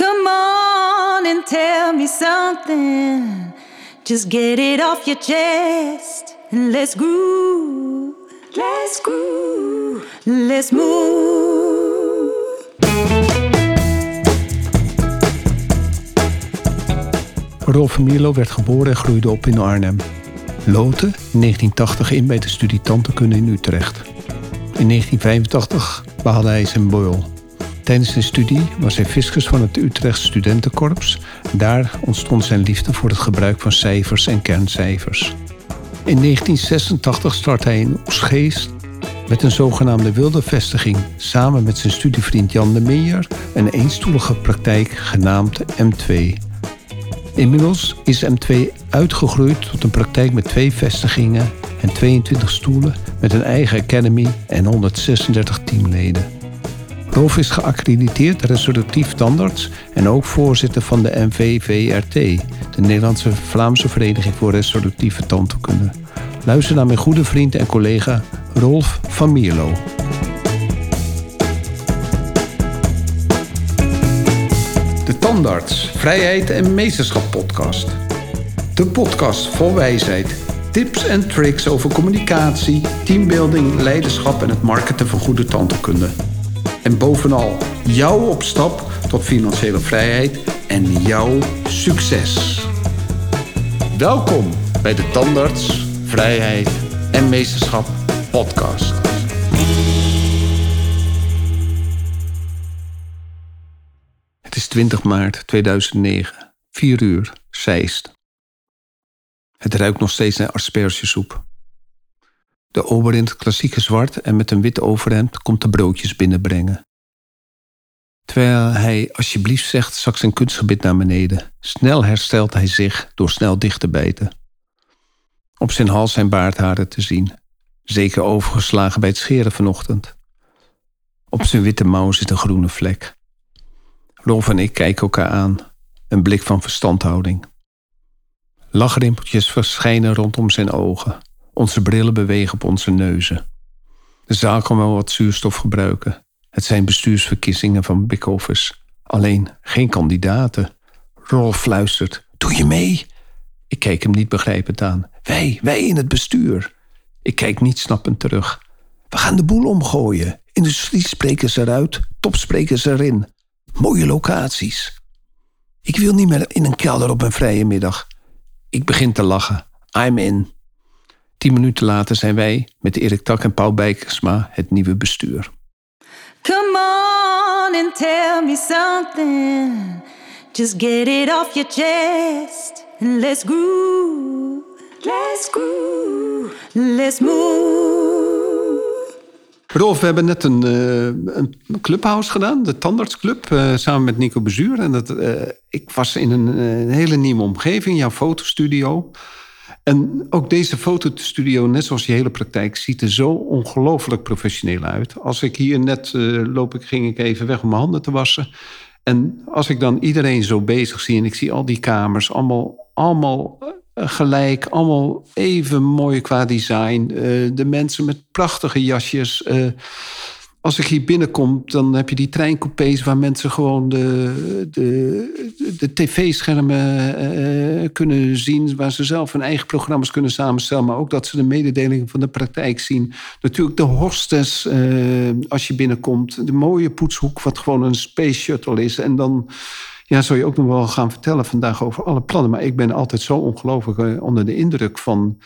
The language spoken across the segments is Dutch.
Come on and tell me something. Just get it off your chest and let's groove. Let's groove. Let's move. Rolf Mierlo werd geboren en groeide op in Arnhem. Loten in 1980 in bij de studie Tandheelkunde in Utrecht. In 1985 behaalde hij zijn boil. Tijdens zijn studie was hij fiscus van het Utrecht Studentenkorps. Daar ontstond zijn liefde voor het gebruik van cijfers en kerncijfers. In 1986 startte hij in Oesgeest met een zogenaamde wilde vestiging samen met zijn studievriend Jan de Meijer een eenstoelige praktijk genaamd M2. Inmiddels is M2 uitgegroeid tot een praktijk met twee vestigingen en 22 stoelen met een eigen academy en 136 teamleden. Rolf is geaccrediteerd resurrectief tandarts en ook voorzitter van de NVVRT, de Nederlandse Vlaamse Vereniging voor Resurrectieve Tandheelkunde. Luister naar mijn goede vriend en collega Rolf van Mierlo. De Tandarts, Vrijheid en Meesterschap podcast. De podcast vol wijsheid, tips en tricks over communicatie, teambuilding, leiderschap en het marketen van goede tandheelkunde. En bovenal jouw opstap tot financiële vrijheid en jouw succes. Welkom bij de Tandarts, Vrijheid en Meesterschap podcast. Het is 20 maart 2009, 4 uur, Zeist. Het ruikt nog steeds naar aspergesoep. De ober in het klassieke zwart en met een wit overhemd komt de broodjes binnenbrengen. Terwijl hij alsjeblieft zegt, zakt zijn kunstgebit naar beneden. Snel herstelt hij zich door snel dicht te bijten. Op zijn hals zijn baardharen te zien, zeker overgeslagen bij het scheren vanochtend. Op zijn witte mouw zit een groene vlek. Rolf en ik kijken elkaar aan, een blik van verstandhouding. Lachrimpeltjes verschijnen rondom zijn ogen. Onze brillen bewegen op onze neuzen. De zaal kan wel wat zuurstof gebruiken. Het zijn bestuursverkiezingen van Big Office. Alleen geen kandidaten. Rolf fluistert: Doe je mee? Ik kijk hem niet begrijpend aan. Wij, wij in het bestuur. Ik kijk niet snappend terug. We gaan de boel omgooien. Industriesprekers eruit, topsprekers erin. Mooie locaties. Ik wil niet meer in een kelder op een vrije middag. Ik begin te lachen. I'm in. Tien minuten later zijn wij met Erik Tak en Paul Bijkersma het nieuwe bestuur. Come on and tell me something. Just get it off your chest and let's groove. Let's groove. Let's move. Rolf, we hebben net een, uh, een clubhouse gedaan, de Tandartsclub, uh, samen met Nico Bezuur. En dat, uh, ik was in een, een, hele nieuwe omgeving, jouw fotostudio. En ook deze fotostudio, net zoals je hele praktijk, ziet er zo ongelooflijk professioneel uit. Als ik hier net loop, ik, ging ik even weg om mijn handen te wassen. En als ik dan iedereen zo bezig zie en ik zie al die kamers, allemaal, allemaal gelijk, allemaal even mooi qua design. Uh, de mensen met prachtige jasjes. Uh, als ik hier binnenkom, dan heb je die treincoupés waar mensen gewoon de, de, de tv-schermen uh, kunnen zien. Waar ze zelf hun eigen programma's kunnen samenstellen. Maar ook dat ze de mededelingen van de praktijk zien. Natuurlijk de hostess als je binnenkomt. De mooie poetshoek, wat gewoon een space shuttle is. En dan ja, zou je ook nog wel gaan vertellen vandaag over alle plannen. Maar ik ben altijd zo ongelooflijk onder de indruk van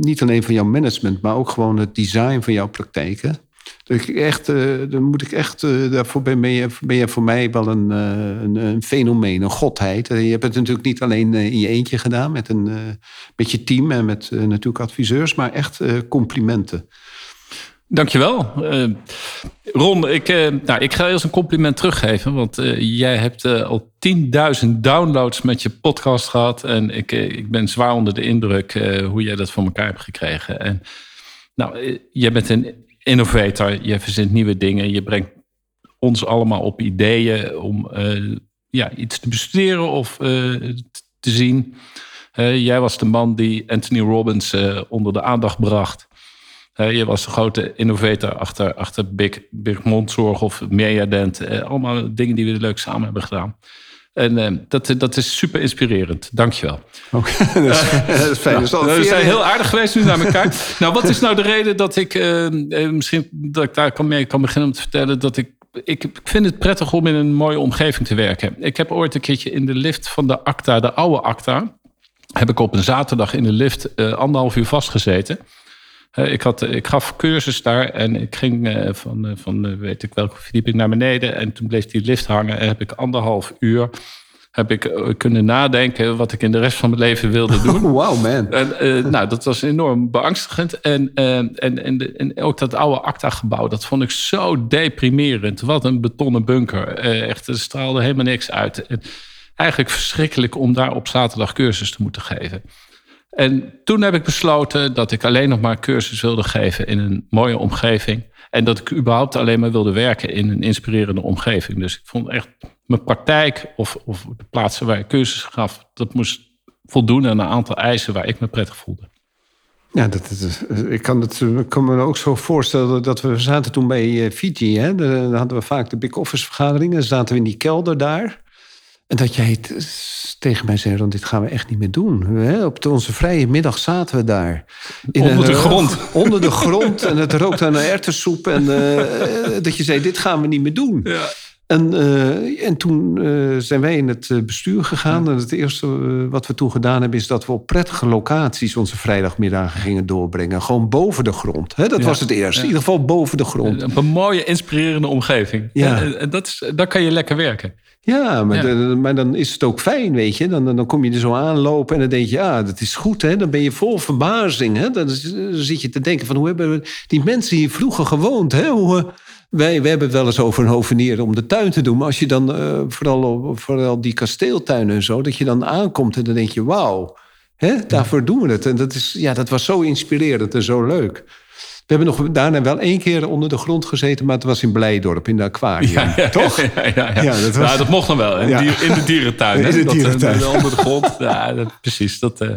niet alleen van jouw management, maar ook gewoon het design van jouw praktijken. Dat ik echt, moet ik echt, uh, daarvoor ben je, ben je voor mij wel een, een, een, fenomeen, een godheid. Je hebt het natuurlijk niet alleen in je eentje gedaan met, een, met je team en met natuurlijk adviseurs, maar echt complimenten. Dankjewel. Ron, ik, nou, ik ga eerst een compliment teruggeven. Want jij hebt al 10.000 downloads met je podcast gehad. En ik, ik ben zwaar onder de indruk hoe jij dat voor elkaar hebt gekregen. En nou, jij bent een innovator. Je verzint nieuwe dingen. Je brengt ons allemaal op ideeën om ja, iets te bestuderen of te zien. jij was de man die Anthony Robbins onder de aandacht bracht je was de grote innovator achter, achter Big, Big Mondzorg of Mediadent. Uh, allemaal dingen die we leuk samen hebben gedaan. En uh, dat, dat is super inspirerend. Dankjewel. Oké, okay, dat, dat is fijn. Nou, we zijn heel aardig geweest nu naar elkaar. nou, wat is nou de reden dat ik... Uh, misschien dat ik daar kan mee kan beginnen om te vertellen... dat ik ik vind het prettig om in een mooie omgeving te werken. Ik heb ooit een keertje in de lift van de ACTA, de oude ACTA... heb ik op een zaterdag in de lift uh, anderhalf uur vastgezeten. Uh, ik, had, ik gaf cursus daar en ik ging uh, van, van weet ik welke verdieping naar beneden. En toen bleef die lift hangen en heb ik anderhalf uur heb ik kunnen nadenken wat ik in de rest van mijn leven wilde doen. wow, man. En, uh, nou, dat was enorm beangstigend. En, uh, en, en, en, ook dat oude ACTA-gebouw, dat vond ik zo deprimerend. Wat een betonnen bunker. Uh, echt, er straalde helemaal niks uit. En eigenlijk verschrikkelijk om daar op zaterdag cursus te moeten geven. En toen heb ik besloten dat ik alleen nog maar cursus wilde geven in een mooie omgeving. En dat ik überhaupt alleen maar wilde werken in een inspirerende omgeving. Dus ik vond echt mijn praktijk of, of de plaatsen waar ik cursus gaf, dat moest voldoen aan een aantal eisen waar ik me prettig voelde. Ja, dat, ik kan, het, kan me ook zo voorstellen dat we zaten toen bij eh, Fiji. Hè? Dan hadden we vaak de big office vergaderingen. Zaten we in die kelder daar. En dat jij tegen mij zei, dit gaan we echt niet meer doen. Op onze vrije middag zaten we daar. In onder de grond. Onder de grond. En het rookte aan ertessoep. En uh, dat je zei, dit gaan we niet meer doen. Ja. En, uh, en toen uh, zijn wij in het bestuur gegaan. En het eerste wat we toen gedaan hebben... is dat we op prettige locaties onze vrijdagmiddagen gingen doorbrengen. Gewoon boven de grond. Hè? Dat ja. was het eerste. In ieder geval boven de grond. Een, een mooie, inspirerende omgeving. Ja. En, en dat is, dan kan je lekker werken. Ja, maar, De, maar, dan is het ook fijn, weet je. Dan, dan kom je er zo aanlopen en dan denk je, ja, dat is goed. Hè? Dan ben je vol verbazing. Hè? Dan, zit je te denken van, hoe hebben die mensen hier vroeger gewoond? Hè? Hoe, wij, we hebben het wel eens over een hovenier om de tuin te doen. Maar als je dan, uh, vooral, vooral die kasteeltuinen en zo... dat je dan aankomt en dan denk je, wauw, hè? daarvoor doen we het. En dat, is, ja, dat was zo inspirerend en zo leuk. We hebben nog daarna wel één keer onder de grond gezeten, maar het was in Blijdorp, in de aquarium. Ja, ja, toch? Ja, ja, dat, was... dat, mocht dan wel. In, in de dierentuin. In de dierentuin. Dat, onder de grond. ja, dat, precies. Dat, uh...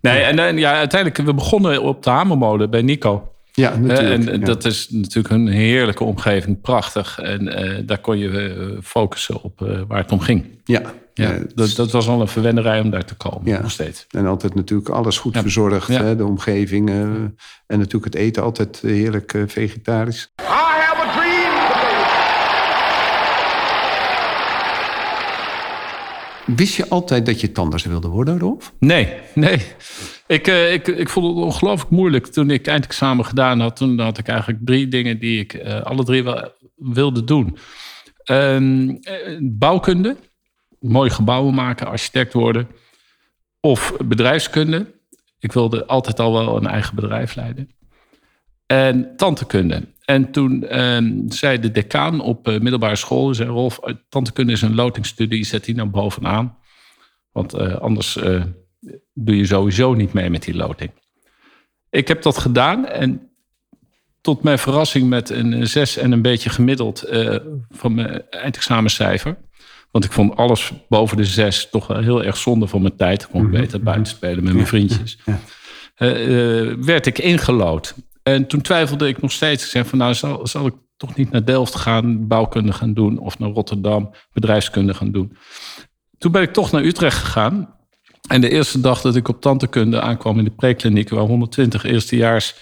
Nee, en dan, ja, uiteindelijk, we begonnen op de Hamermolen bij Nico. Ja, natuurlijk. En dat is natuurlijk een heerlijke omgeving, prachtig. En uh, daar kon je focussen op uh, waar het om ging. Ja, ja, dat, dat, was al een verwenderij om daar te komen, ja. nog steeds. En altijd natuurlijk alles goed verzorgd, hè, de omgeving. Uh, en natuurlijk het eten altijd heerlijk uh, vegetarisch. I have a dream Wist je altijd dat je tandarts wilde worden, Rolf? Nee, nee. Ik, uh, ik, ik vond het ongelooflijk moeilijk toen ik eindexamen gedaan had. Toen had ik eigenlijk drie dingen die ik alle drie wel wilde doen. Ehm, bouwkunde mooie gebouwen maken, architect worden. Of bedrijfskunde. Ik wilde altijd al wel een eigen bedrijf leiden. En tantekunde. En toen eh, zei de decaan op uh, middelbare school... zei Rolf, eh, tantekunde is een lotingstudie, zet die nou bovenaan. Want uh, anders doe je sowieso niet mee met die loting. Ik heb dat gedaan en tot mijn verrassing met een zes en een beetje gemiddeld van mijn eindexamencijfer want ik vond alles boven de zes toch wel heel erg zonde van mijn tijd. Ik kon mhm. beter buiten spelen met mijn vriendjes. Ja. Uh, werd ik ingelood. En toen twijfelde ik nog steeds. Ik zei van nou, zal, zal ik toch niet naar Delft gaan, bouwkunde gaan doen. Of naar Rotterdam, bedrijfskunde gaan doen. Toen ben ik toch naar Utrecht gegaan. En de eerste dag dat ik op tantekunde aankwam in de prekliniek... waar 120 eerstejaars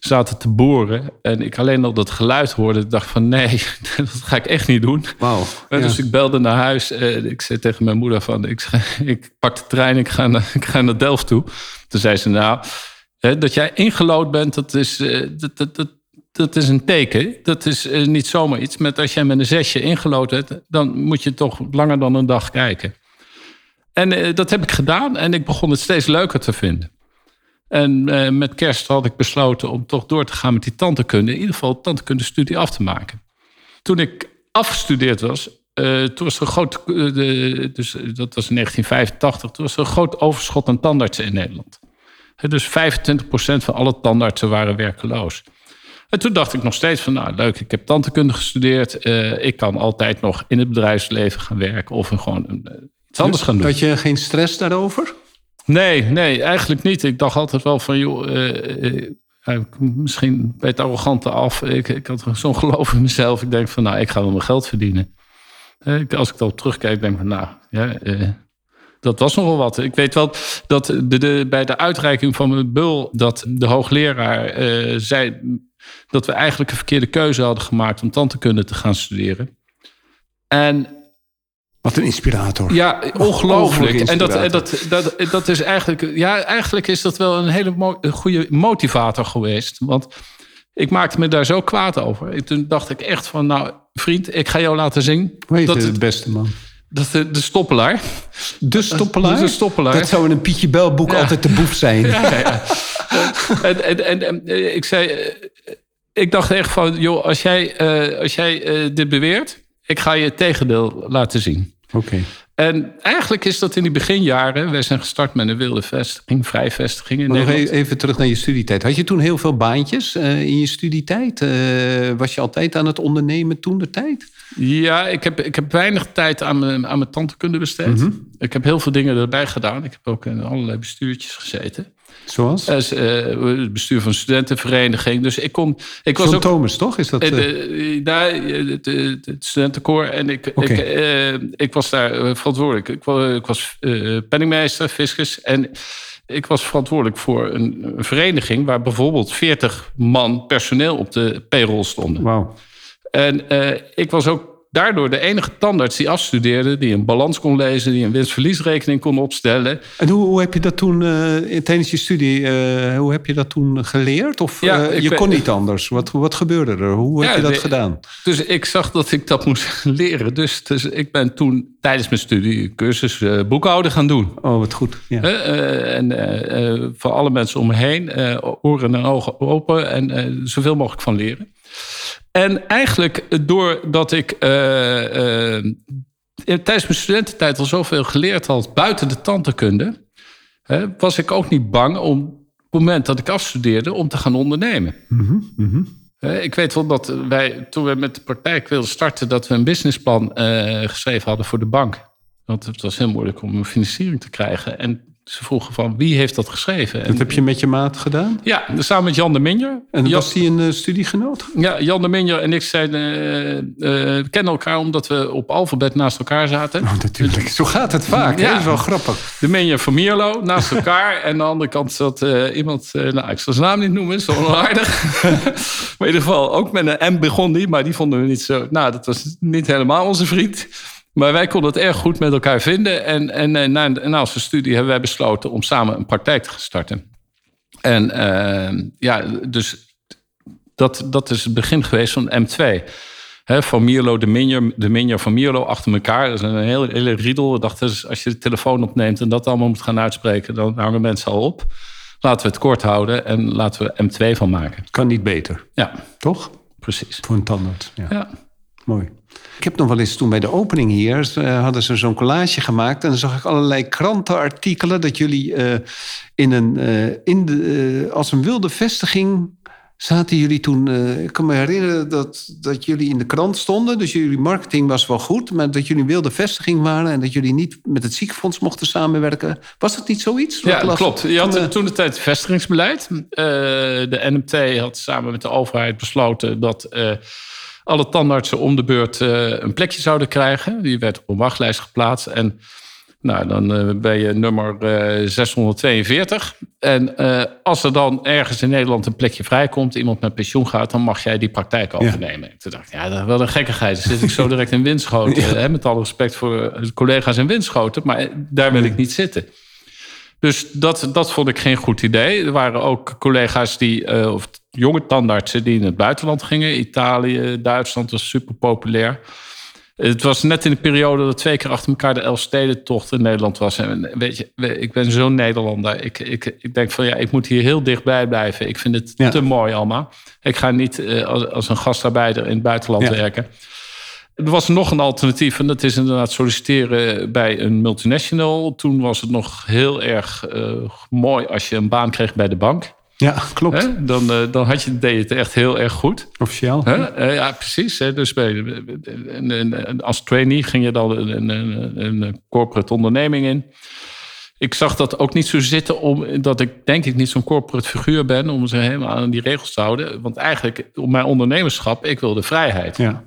zaten te boren. En ik alleen al dat geluid hoorde. dacht van nee, dat ga ik echt niet doen. Wow, Dus ik belde naar huis. En ik zei tegen mijn moeder van ik, ik pak de trein, ik ga, naar, ik ga naar Delft toe. Toen zei ze nou, dat jij ingelood bent, dat is, eh, dat, dat, dat, dat is een teken. Dat is eh, niet zomaar iets. Met als jij met een zesje ingelood hebt, dan moet je toch langer dan een dag kijken. En eh, dat heb ik gedaan en ik begon het steeds leuker te vinden. En uh, met kerst had ik besloten om toch door te gaan met die tantekunde. In ieder geval tantekunde studie af te maken. Toen ik afgestudeerd was, uh, toen was er een groot, uh, de, dus dat was in 1985, toen was er een groot overschot aan tandartsen in Nederland. dus 25% van alle tandartsen waren werkeloos. En toen dacht ik nog steeds van, nou leuk, ik heb tantekunde gestudeerd. ik kan altijd nog in het bedrijfsleven gaan werken of gewoon iets anders gaan doen. Had je geen stress daarover? Nee, nee, eigenlijk niet. Ik dacht altijd wel van, joh, uh, ja, misschien bij het arrogante af. Ik, ik had zo'n geloof in mezelf. Ik denk van, nou, ik ga wel mijn geld verdienen. Eh, Als ik daarop terugkijk, denk ik van, nou, ja, eh, dat was nogal wat. Ik weet wel dat de, bij de uitreiking van mijn bul... dat de hoogleraar eh, zei dat we eigenlijk een verkeerde keuze hadden gemaakt... om tandheelkunde te gaan studeren. En Wat een inspirator. ja, ongelooflijk. En dat, dat, dat, dat is eigenlijk, ja, eigenlijk is dat wel een hele mo- een goede motivator geweest. Want ik maakte me daar zo kwaad over. En Toen dacht ik echt van, nou vriend, ik ga jou laten zien. Hoe heet dat, het- beste man? dat de, de stoppelaar. De stoppelaar? De stoppelaar. Dat zou in een Pietje Bel boek altijd de boef zijn. Ja, ja. en, en, en, en, eh, ik zei, eh, ik dacht echt van, joh, als jij, eh, als jij dit beweert, ik ga je het tegendeel laten zien. Oké. En eigenlijk is dat in die beginjaren. Wij zijn gestart met een wilde vestiging, vrij vestiging in Maar nog e- even terug naar je studietijd. Had je toen heel veel baantjes eh, in je studietijd? Eh, was je altijd aan het ondernemen toen de tijd? Ja, ik heb, ik heb weinig tijd aan mijn, aan mijn tandheelkunde besteed. Mhm. Ik heb heel veel dingen erbij gedaan. Ik heb ook in allerlei bestuurtjes gezeten. Zoals? Als, eh, het bestuur van studentenvereniging. Dus ik kon. Ik was John ook. Thomas, toch? Is dat, eh, eh, de- daar, eh, het, studentenkoor. En ik, ik, eh, ik was daar eh, verantwoordelijk. Ik was, ik was eh, penningmeester, fiscus. En ik was verantwoordelijk voor een, een vereniging... waar bijvoorbeeld 40 man personeel op de payroll stonden. Wauw. En eh, ik was ook daardoor de enige tandarts die afstudeerde... die een balans kon lezen, die een winst-verliesrekening kon opstellen. En hoe, hoe heb je dat toen eh, tijdens je studie, eh, hoe heb je dat toen geleerd? Of Ja, eh, je ben- kon niet anders? Wat, wat gebeurde er? Hoe heb je dat de- gedaan? Dus ik zag dat ik dat moest leren. Dus, dus ik ben toen tijdens mijn studie cursus boekhouden gaan doen. Oh, wat goed. Ja. En voor alle mensen om me heen, oren en ogen open en zoveel mogelijk van leren. En eigenlijk doordat ik eh, eh, tijdens mijn studententijd al zoveel geleerd had buiten de tandheelkunde, hè, was ik ook niet bang om op het moment dat ik afstudeerde om te gaan ondernemen. Eh, Ik weet wel dat wij, toen we met de praktijk wilden starten, dat we een businessplan eh, geschreven hadden voor de bank. Want het was heel moeilijk om een financiering te krijgen. En ze vroegen van wie heeft dat geschreven? En, Dat heb je met je maat gedaan? Ja, samen met Jan de Minjer. En Jan, was die een eh, studiegenoot? ja, Jan de Minjer en ik zijn, eh, eh, kennen elkaar omdat we op alfabet naast elkaar zaten. Oh, natuurlijk. Zo gaat het vaak. Ja. Dat is wel grappig. De Minjer van Mierlo naast elkaar. en aan de andere kant zat iemand, nou ik zal zijn naam niet noemen, is wel onaardig. maar in ieder geval, ook met een M begon die, maar die vonden we niet zo. Nou, dat was niet helemaal onze vriend. Maar wij konden het erg goed met elkaar vinden. En, en eh, na, na onze studie hebben wij besloten om samen een praktijk te gaan starten. En eh, ja, dus dat, dat is het begin geweest van M2. Hè, van Mierlo, de Minjer, de Minjer van Mierlo achter elkaar. Dat is een hele, hele riedel. We dachten, dus als je de telefoon opneemt en dat allemaal moet gaan uitspreken, dan hangen mensen al op. Laten we het kort houden en laten we M2 van maken. Kan niet beter, Ja, toch? precies. Voor een tandarts. Ja. Ja. Mooi. Ik heb nog wel eens toen bij de opening hier... eh, hadden ze zo'n collage gemaakt... en dan zag ik allerlei krantenartikelen... dat jullie eh, in een, eh, in de, als een wilde vestiging... zaten jullie toen... ik kan me herinneren dat, dat jullie in de krant stonden... dus jullie marketing was wel goed... maar dat jullie een wilde vestiging waren... en dat jullie niet met het ziekenfonds mochten samenwerken. Was dat niet zoiets? Ja, las- klopt. Je had Toen, toen de tijd vestigingsbeleid. De NMT had samen met de overheid besloten dat alle tandartsen om de beurt eh, een plekje zouden krijgen. Die werd op een wachtlijst geplaatst. En nou, dan eh, ben je nummer eh, 642. En eh, als er dan ergens in Nederland een plekje vrijkomt, iemand met pensioen gaat, dan mag jij die praktijk overnemen. Toen dacht ik, ja, dat is wel een gekkigheid. Dan zit ik zo direct in Winschoten. Hè, met alle respect voor collega's in Winschoten. Maar daar wil ik niet zitten. Dus dat, dat vond ik geen goed idee. Er waren ook collega's die, eh, of jonge tandartsen die in het buitenland gingen. Italië, Duitsland was super populair. Het was net in de periode dat twee keer achter elkaar de Elfstedentocht in Nederland was. En weet je, ik ben zo'n Nederlander. Ik, ik, ik denk van ja, ik moet hier heel dichtbij blijven. Ik vind het Ja. te mooi allemaal. Ik ga niet eh, als, als een gastarbeider in het buitenland Ja. werken. Er was nog een alternatief en dat is inderdaad solliciteren bij een multinational. Toen was het nog heel erg eh, mooi als je een baan kreeg bij de bank. Ja, klopt. Hè? Dan, eh, dan had je, deed je het echt heel erg goed. Officieel. Hè? Eh, ja, precies. Hè? Dus bij, en- en- als trainee ging je dan een, een, een, corporate onderneming in. ik zag dat ook niet zo zitten, omdat ik denk ik niet zo'n corporate figuur ben om ze helemaal aan die regels te houden. Want eigenlijk, op mijn ondernemerschap, ik wilde vrijheid. Ja.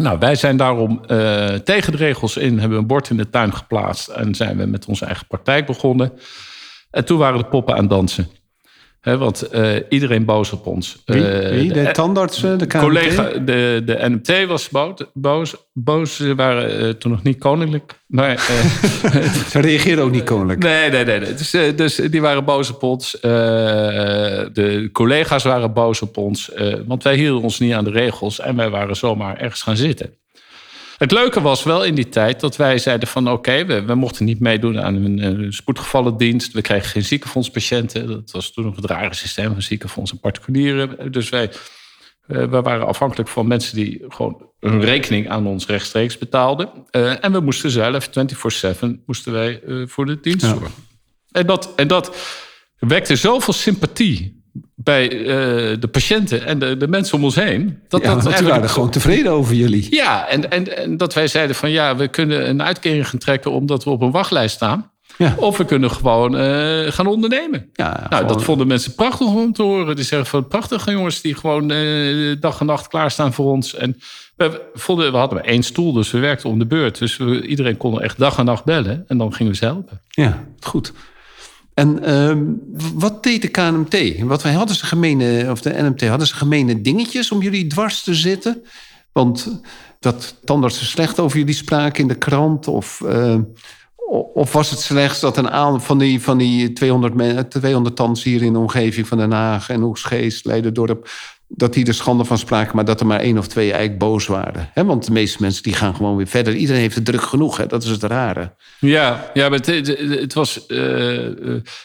Nou, wij zijn daarom uh, tegen de regels in, hebben een bord in de tuin geplaatst en zijn we met onze eigen praktijk begonnen. En toen waren de poppen aan dansen. He, want uh, iedereen boos op ons. Wie? Uh, Wie? De tandartsen, de KMT? Collega, de, de NMT was boos. boos. Ze waren uh, toen nog niet koninklijk. Maar, Ze reageerden ook niet koninklijk. Nee, nee, nee. nee. Dus, dus die waren boos op ons. de collega's waren boos op ons. want wij hielden ons niet aan de regels. En wij waren zomaar ergens gaan zitten. Het leuke was wel in die tijd dat wij zeiden van oké, we, we, mochten niet meedoen aan een, een spoedgevallendienst. We kregen geen ziekenfondspatiënten. Dat was toen nog het rare systeem van ziekenfonds en particulieren. Dus wij, uh, we waren afhankelijk van mensen die gewoon hun rekening aan ons rechtstreeks betaalden. Uh, en we moesten zelf 24-7 moesten wij uh, voor de dienst zorgen. En, dat, en dat wekte zoveel sympathie bij uh, de patiënten en de, de, mensen om ons heen. Dat, ja, dat waren gewoon tevreden over jullie. Ja, en, en, en dat wij zeiden van ja, we kunnen een uitkering gaan trekken omdat we op een wachtlijst staan. Ja. Of we kunnen gewoon uh, gaan ondernemen. Ja, nou, gewoon... dat vonden mensen prachtig om te horen. Die zeggen van prachtige jongens die gewoon uh, dag en nacht klaarstaan voor ons. En we, vonden, we hadden maar één stoel, dus we werkten om de beurt. Dus we, iedereen kon echt dag en nacht bellen. En dan gingen we ze helpen. Ja, goed. En uh, wat deed de KNMT? Wat hadden ze gemene, of de NMT, hadden ze gemene dingetjes om jullie dwars te zitten? Want dat tandartsen slecht over jullie spraken in de krant, of, uh, of was het slechts dat een aantal van die, van die 200, 200 tands hier in de omgeving van Den Haag en Oegsgeest, Leiden-dorp, dat die er schande van spraken, maar dat er maar één of twee eigenlijk boos waren. want de meeste mensen die gaan gewoon weer verder. Iedereen heeft het druk genoeg, dat is het rare. Ja, ja maar het, het was, uh,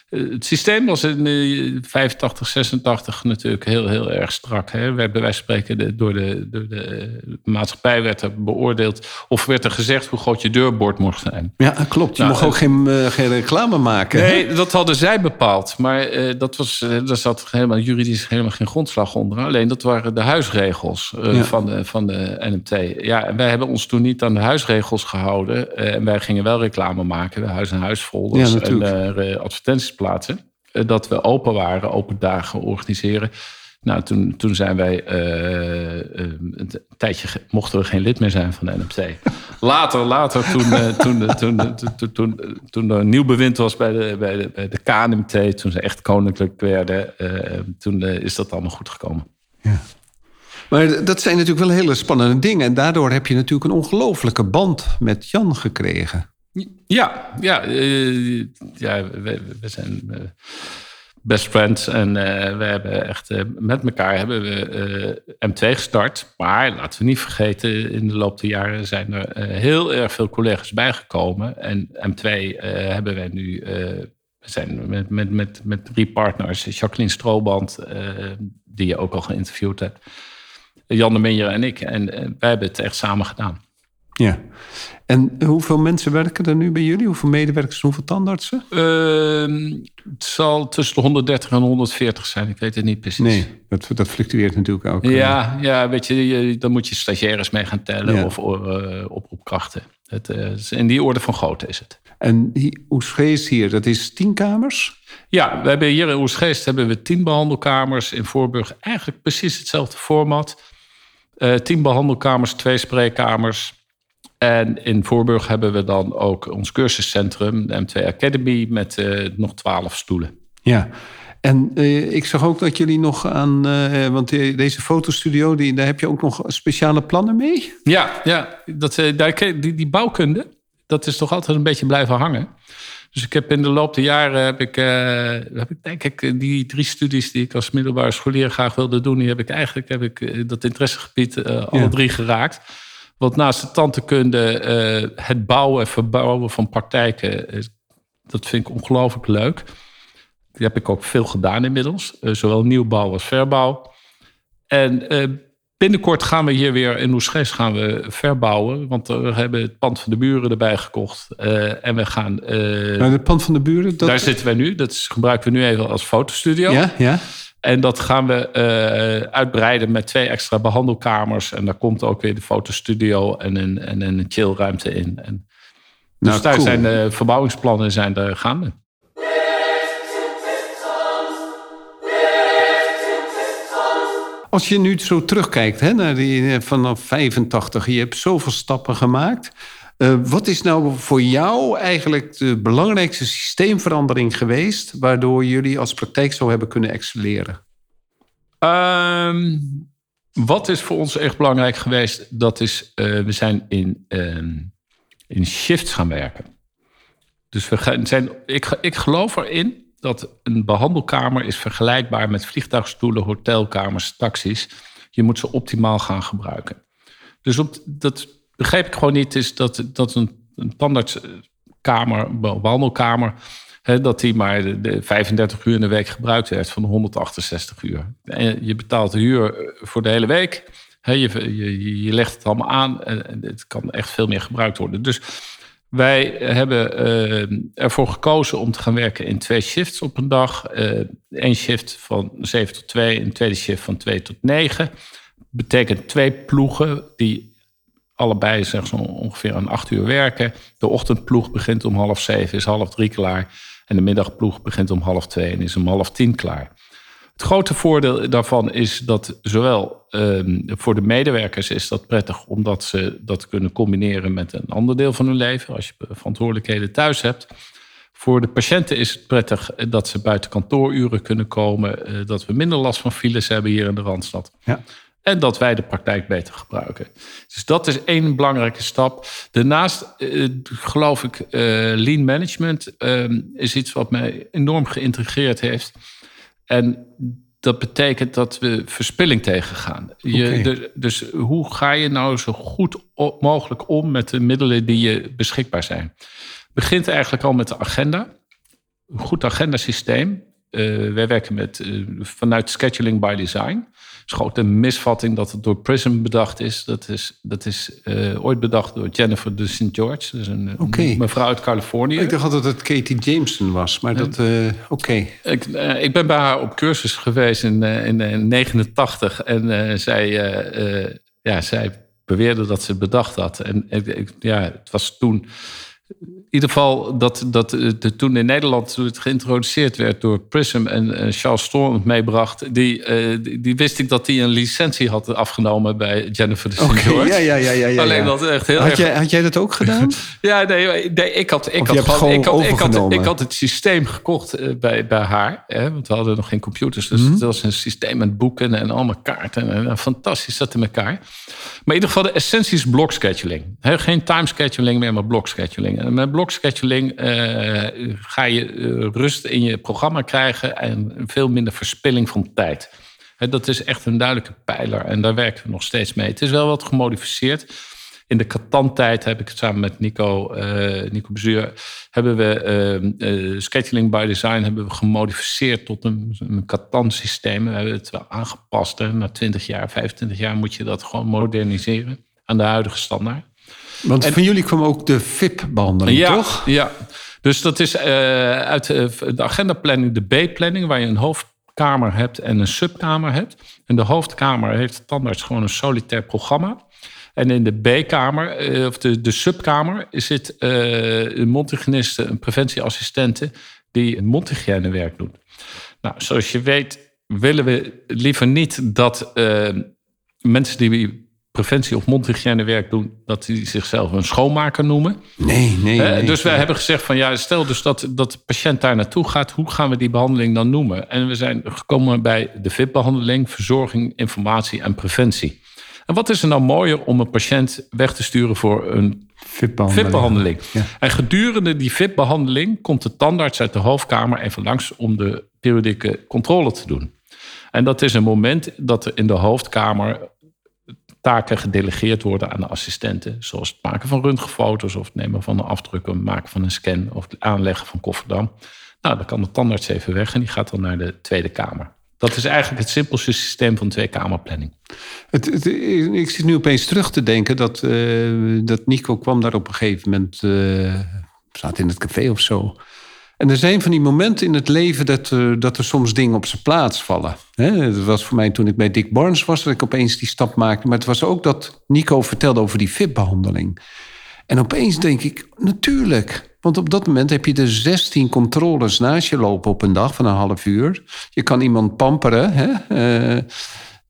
het systeem was in 85, 86 natuurlijk heel, heel erg strak. Hè. We hebben wij spreken de, door, de, door de maatschappij werd er beoordeeld... of werd er gezegd hoe groot je deurbord mocht zijn. Ja, klopt. Je nou, mocht ook geen, uh, geen reclame maken. Nee, dat hadden zij bepaald. Maar dat was, daar zat helemaal juridisch helemaal geen grondslag onder alleen dat waren de huisregels uh, van, de, van de NMT. Ja, en wij hebben ons toen niet aan de huisregels gehouden. Uh, en wij gingen wel reclame maken, huis- en huisfolders ja, en uh, advertenties plaatsen. dat we open waren, open dagen organiseren. Nou, toen, toen zijn wij een tijdje mochten we geen lid meer zijn van de NMT. Later, later, toen, toen, toen, toen, toen, toen er een nieuw bewind was bij de, bij de, bij de KNMT, toen ze echt koninklijk werden, toen is dat allemaal goed gekomen. Ja. Maar dat zijn natuurlijk wel hele spannende dingen. En daardoor heb je natuurlijk een ongelofelijke band met Jan gekregen. Ja, ja, uh, ja we, we zijn uh, best friends. En uh, we hebben echt met elkaar hebben we M2 gestart. Maar laten we niet vergeten, in de loop der jaren zijn er heel erg veel collega's bijgekomen. En M2 hebben wij nu zijn met, met, met, met drie partners. Jacqueline Strooband, die je ook al geïnterviewd hebt. Jan de Minjer en ik. En uh, wij hebben het echt samen gedaan. Ja. En hoeveel mensen werken er nu bij jullie? Hoeveel medewerkers, hoeveel tandartsen? Uh, het zal tussen de 130 en 140 zijn. Ik weet het niet precies. Nee, dat, dat fluctueert natuurlijk ook. Ja, uh, ja weet je, dan moet je stagiaires mee gaan tellen ja. of uh, oproepkrachten. Het, in die orde van grootte is het. En Oesgeest hier, dat is tien kamers? Ja, we hebben hier in Oesgeest hebben we tien behandelkamers. In Voorburg eigenlijk precies hetzelfde format. Uh, tien behandelkamers, twee spreekkamers. En in Voorburg hebben we dan ook ons cursuscentrum, de M2 Academy, met uh, nog twaalf stoelen. Ja, en uh, ik zag ook dat jullie nog aan, uh, want deze fotostudio, die, daar heb je ook nog speciale plannen mee? Ja, ja dat, daar, die, die bouwkunde, dat is toch altijd een beetje blijven hangen. Dus ik heb in de loop der jaren heb ik, heb ik denk ik die drie studies die ik als middelbare scholier graag wilde doen, die heb ik eigenlijk heb ik dat interessegebied alle ja. drie geraakt. Want naast de tandheelkunde, uh, het bouwen en verbouwen van praktijken, dat vind ik ongelooflijk leuk. Die heb ik ook veel gedaan inmiddels, zowel nieuwbouw als verbouw. En Binnenkort gaan we hier weer in Oesgeest gaan we verbouwen. Want we hebben het pand van de buren erbij gekocht. Uh, en we gaan... Uh, maar het pand van de buren? Dat... Daar zitten wij nu. Dat is, gebruiken we nu even als fotostudio. Ja, ja. En dat gaan we uh, uitbreiden met twee extra behandelkamers. En daar komt ook weer de fotostudio en een, en een chillruimte in. En Dus Nou, daar cool. zijn de verbouwingsplannen zijn er gaande. Als je nu zo terugkijkt hè, naar die eh, vanaf 85, je hebt zoveel stappen gemaakt. Eh, wat is nou voor jou eigenlijk de belangrijkste systeemverandering geweest, waardoor jullie als praktijk zo hebben kunnen excelleren? Ehm, wat is voor ons echt belangrijk geweest? Dat is, eh, we zijn in, ehm, in shifts gaan werken. Dus we zijn, ik, ik geloof erin dat een behandelkamer is vergelijkbaar met vliegtuigstoelen, hotelkamers, taxis. Je moet ze optimaal gaan gebruiken. Dus op, dat begreep ik gewoon niet, is dat, dat een, een tandartskamer, behandelkamer, hè, dat die maar de, de 35 uur in de week gebruikt werd van de 168 uur. En je betaalt de huur voor de hele week. Hè, je, je, je legt het allemaal aan en het kan echt veel meer gebruikt worden. Dus wij hebben uh, ervoor gekozen om te gaan werken in twee shifts op een dag. Eén uh, shift van 7 tot 2, een tweede shift van 2 tot 9. Betekent twee ploegen die allebei zeg, zo ongeveer een acht uur werken. De ochtendploeg begint om half zeven, is half drie klaar. En de middagploeg begint om half twee en is om half tien klaar. Het grote voordeel daarvan is dat zowel um, voor de medewerkers is dat prettig, omdat ze dat kunnen combineren met een ander deel van hun leven, als je verantwoordelijkheden thuis hebt. Voor de patiënten is het prettig dat ze buiten kantooruren kunnen komen, uh, dat we minder last van files hebben hier in de Randstad. Ja. En dat wij de praktijk beter gebruiken. Dus dat is één belangrijke stap. Daarnaast uh, geloof ik, uh, lean management is iets wat mij enorm geïntegreerd heeft. En dat betekent dat we verspilling tegengaan. Je, de- dus hoe ga je nou zo goed mogelijk om met de middelen die je beschikbaar zijn? Begint eigenlijk al met de agenda. Een goed agendasysteem. Eh wij werken met, eh, vanuit scheduling by design. Een misvatting dat het door Prism bedacht is. Dat is, dat is eh, ooit bedacht door Jennifer de St. George. Dus een, mevrouw uit Californië. Ik dacht altijd dat het Katie Jameson was, maar dat... eh, Oké. Ik, eh, ik ben bij haar op cursus geweest in 1989 en eh, zij, ja, zij beweerde dat ze het bedacht had. En ja, het was toen. In ieder geval dat, dat eh, de, toen in Nederland toen het geïntroduceerd werd door Prism en eh, Charles Storm het meebracht, die, eh, die, die wist ik dat hij een licentie had afgenomen bij Jennifer de St. Oké, George. ja, ja, ja, ja, ja. Alleen dat echt heel Had erg jij, had jij dat ook gedaan? ja, nee, nee ik had, ik had, gewoon, ik, had, ik, had, overgenomen? ik had het systeem gekocht bij, bij haar. Hè, want we hadden nog geen computers. Dus Mhm. het was een systeem met boeken en allemaal kaarten. En, fantastisch zat in elkaar. Maar in ieder geval, de essentie is blokscheduling. Hè, geen timescheduling meer, maar En met blokscheduling eh, ga je eh, rust in je programma krijgen... en veel minder verspilling van tijd. Dat is echt een duidelijke pijler. En daar werken we nog steeds mee. Het is wel wat gemodificeerd. In de Catan-tijd heb ik het samen met Nico, eh Nico Bezuur... hebben we eh, eh, scheduling by design hebben we gemodificeerd tot een, een Catan-systeem. We hebben het wel aangepast. Hè. Na 20 jaar, 25 jaar moet je dat gewoon moderniseren... aan de huidige standaard. Want van jullie kwam ook de VIP-behandeling, Ja, toch? ja. Dus dat is eh, uit eh, de agendaplanning de B-planning... waar je een hoofdkamer hebt en een subkamer hebt. En de hoofdkamer heeft de tandarts gewoon een solitair programma... En in de B-kamer, eh, of de, de subkamer, zit een mondhygiëniste, een preventieassistente, die mondhygiënewerk doet. Nou, zoals je weet, willen we liever niet dat mensen die preventie of mondhygiënewerk doen, dat die zichzelf een schoonmaker noemen. Nee, nee, Eh, nee. dus wij hebben gezegd van ja, stel dus dat, dat de patiënt daar naartoe gaat, hoe gaan we die behandeling dan noemen? En we zijn gekomen bij de VIP-behandeling, verzorging, informatie en preventie. En wat is er nou mooier om een patiënt weg te sturen voor een VIP-behandeling. Ja. En gedurende die VIP-behandeling komt de tandarts uit de hoofdkamer even langs om de periodieke controle te doen. En dat is een moment dat er in de hoofdkamer taken gedelegeerd worden aan de assistenten. Zoals het maken van röntgenfoto's of het nemen van een afdruk, het maken van een scan of het aanleggen van kofferdam. Nou, dan kan de tandarts even weg en die gaat dan naar de Tweede Kamer. Dat is eigenlijk het simpelste systeem van tweekamerplanning. Ik zit nu opeens terug te denken dat, eh, dat Nico kwam daar op een gegeven moment... eh zat in het café of zo. En er zijn van die momenten in het leven dat, er- dat er soms dingen op zijn plaats vallen. Hè, Het was voor mij toen ik bij Dick Barnes was... dat ik opeens die stap maakte. Maar het was ook dat Nico vertelde over die VIP-behandeling. En opeens denk ik, natuurlijk. Want op dat moment heb je de 16 controles naast je lopen op een dag van een half uur. Je kan iemand pamperen. Hè? Uh,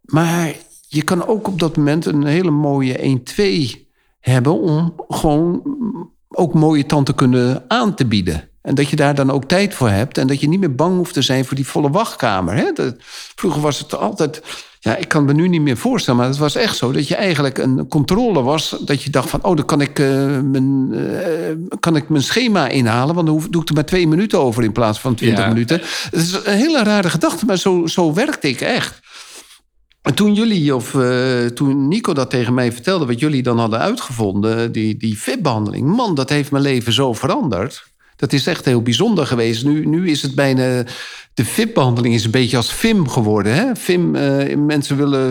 maar je kan ook op dat moment een hele mooie 1-2 hebben om gewoon ook mooie tanden kunnen aan te bieden. En dat je daar dan ook tijd voor hebt. En dat je niet meer bang hoeft te zijn voor die volle wachtkamer. Hè? Dat, vroeger was het altijd. Ja, ik kan me nu niet meer voorstellen, maar het was echt zo dat je eigenlijk een controle was. Dat je dacht van, oh, dan kan ik, uh, mijn, uh, kan ik mijn schema inhalen. Want dan doe ik er maar twee minuten over in plaats van twintig minuten. Het is een hele rare gedachte, maar zo, zo werkte ik echt. En toen jullie, of uh, toen Nico dat tegen mij vertelde, wat jullie dan hadden uitgevonden, die, die VIP-behandeling, man, dat heeft mijn leven zo veranderd. Dat is echt heel bijzonder geweest. Nu, nu is het bijna. De VIP-behandeling is een beetje als FIM geworden. Hè? FIM, uh, mensen willen,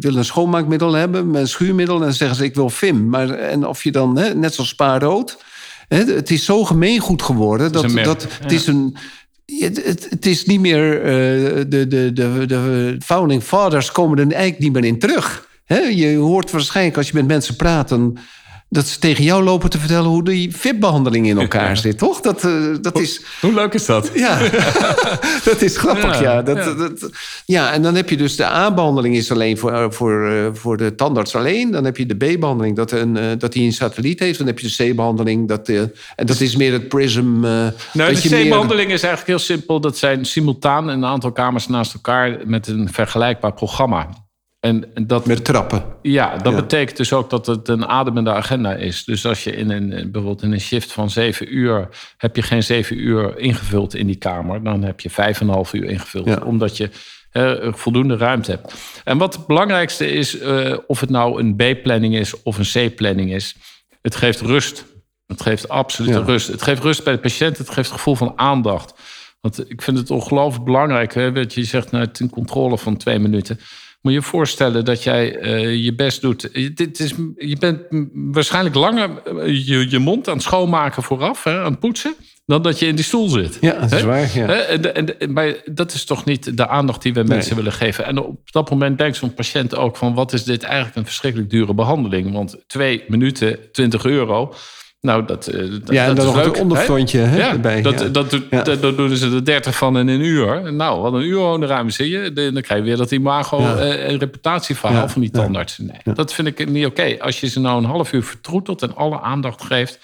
willen een schoonmaakmiddel hebben, een schuurmiddel, en dan zeggen ze: Ik wil FIM. Maar en of je dan, hè, net zoals spaarrood. Hè, het is zo gemeengoed geworden dat, dat het is een het, het, is niet meer. Uh, de, de, de, de founding fathers komen er eigenlijk niet meer in terug. je hoort waarschijnlijk als je met mensen praat. Dan, dat ze tegen jou lopen te vertellen hoe die VIP-behandeling in elkaar zit, toch? Dat, uh, dat is... Hoe leuk is dat? Ja, dat is grappig, ja. Dat, ja. Dat, ja, en dan heb je dus de A-behandeling is alleen voor, eh, voor, uh, voor de tandarts alleen. Dan heb je de B-behandeling dat, een, dat hij een satelliet heeft. Dan heb je de C-behandeling. Dat, en dat is meer het prism. nou, de C-behandeling is eigenlijk heel simpel. Dat zijn simultaan een aantal kamers naast elkaar met een vergelijkbaar programma. En, dat, Met trappen. Ja, dat betekent dus ook dat het een ademende agenda is. Dus als je in een, bijvoorbeeld in een shift van zeven uur... heb je geen zeven uur ingevuld in die kamer. Dan heb je vijf en een half uur ingevuld. Omdat je voldoende ruimte hebt. En wat het belangrijkste is, uh, of het nou een B-planning is of een C-planning is... het geeft rust. Het geeft absolute rust. Het geeft rust bij de patiënt. Het geeft gevoel van aandacht. Want ik vind het ongelooflijk belangrijk. Hè, dat je zegt, nou, het een controle van twee minuten... Moet je je voorstellen dat jij uh, je best doet. Dit is, je bent waarschijnlijk langer eh, je, je mond aan het schoonmaken vooraf, hè, aan het poetsen, dan dat je in die stoel zit. Ja, dat is waar. Ja. En, en, maar dat is toch niet de aandacht die we mensen willen geven. En op dat moment denkt zo'n patiënt ook van... wat is dit eigenlijk een verschrikkelijk dure behandeling? Want twee minuten, 20 euro... Nou, dat, eh, dat, ja, en dat dan nog een onderfrontje hè? Ja, erbij. Dat, ja. dat, ja. dat, dat, doen ze er 30 van in een uur. Nou, wat een uur de ruim zie je. Dan krijg je weer dat imago uh, een reputatieverhaal van die tandarts. Nee, dat vind ik niet oké. Als je ze nou een half uur vertroetelt en alle aandacht geeft...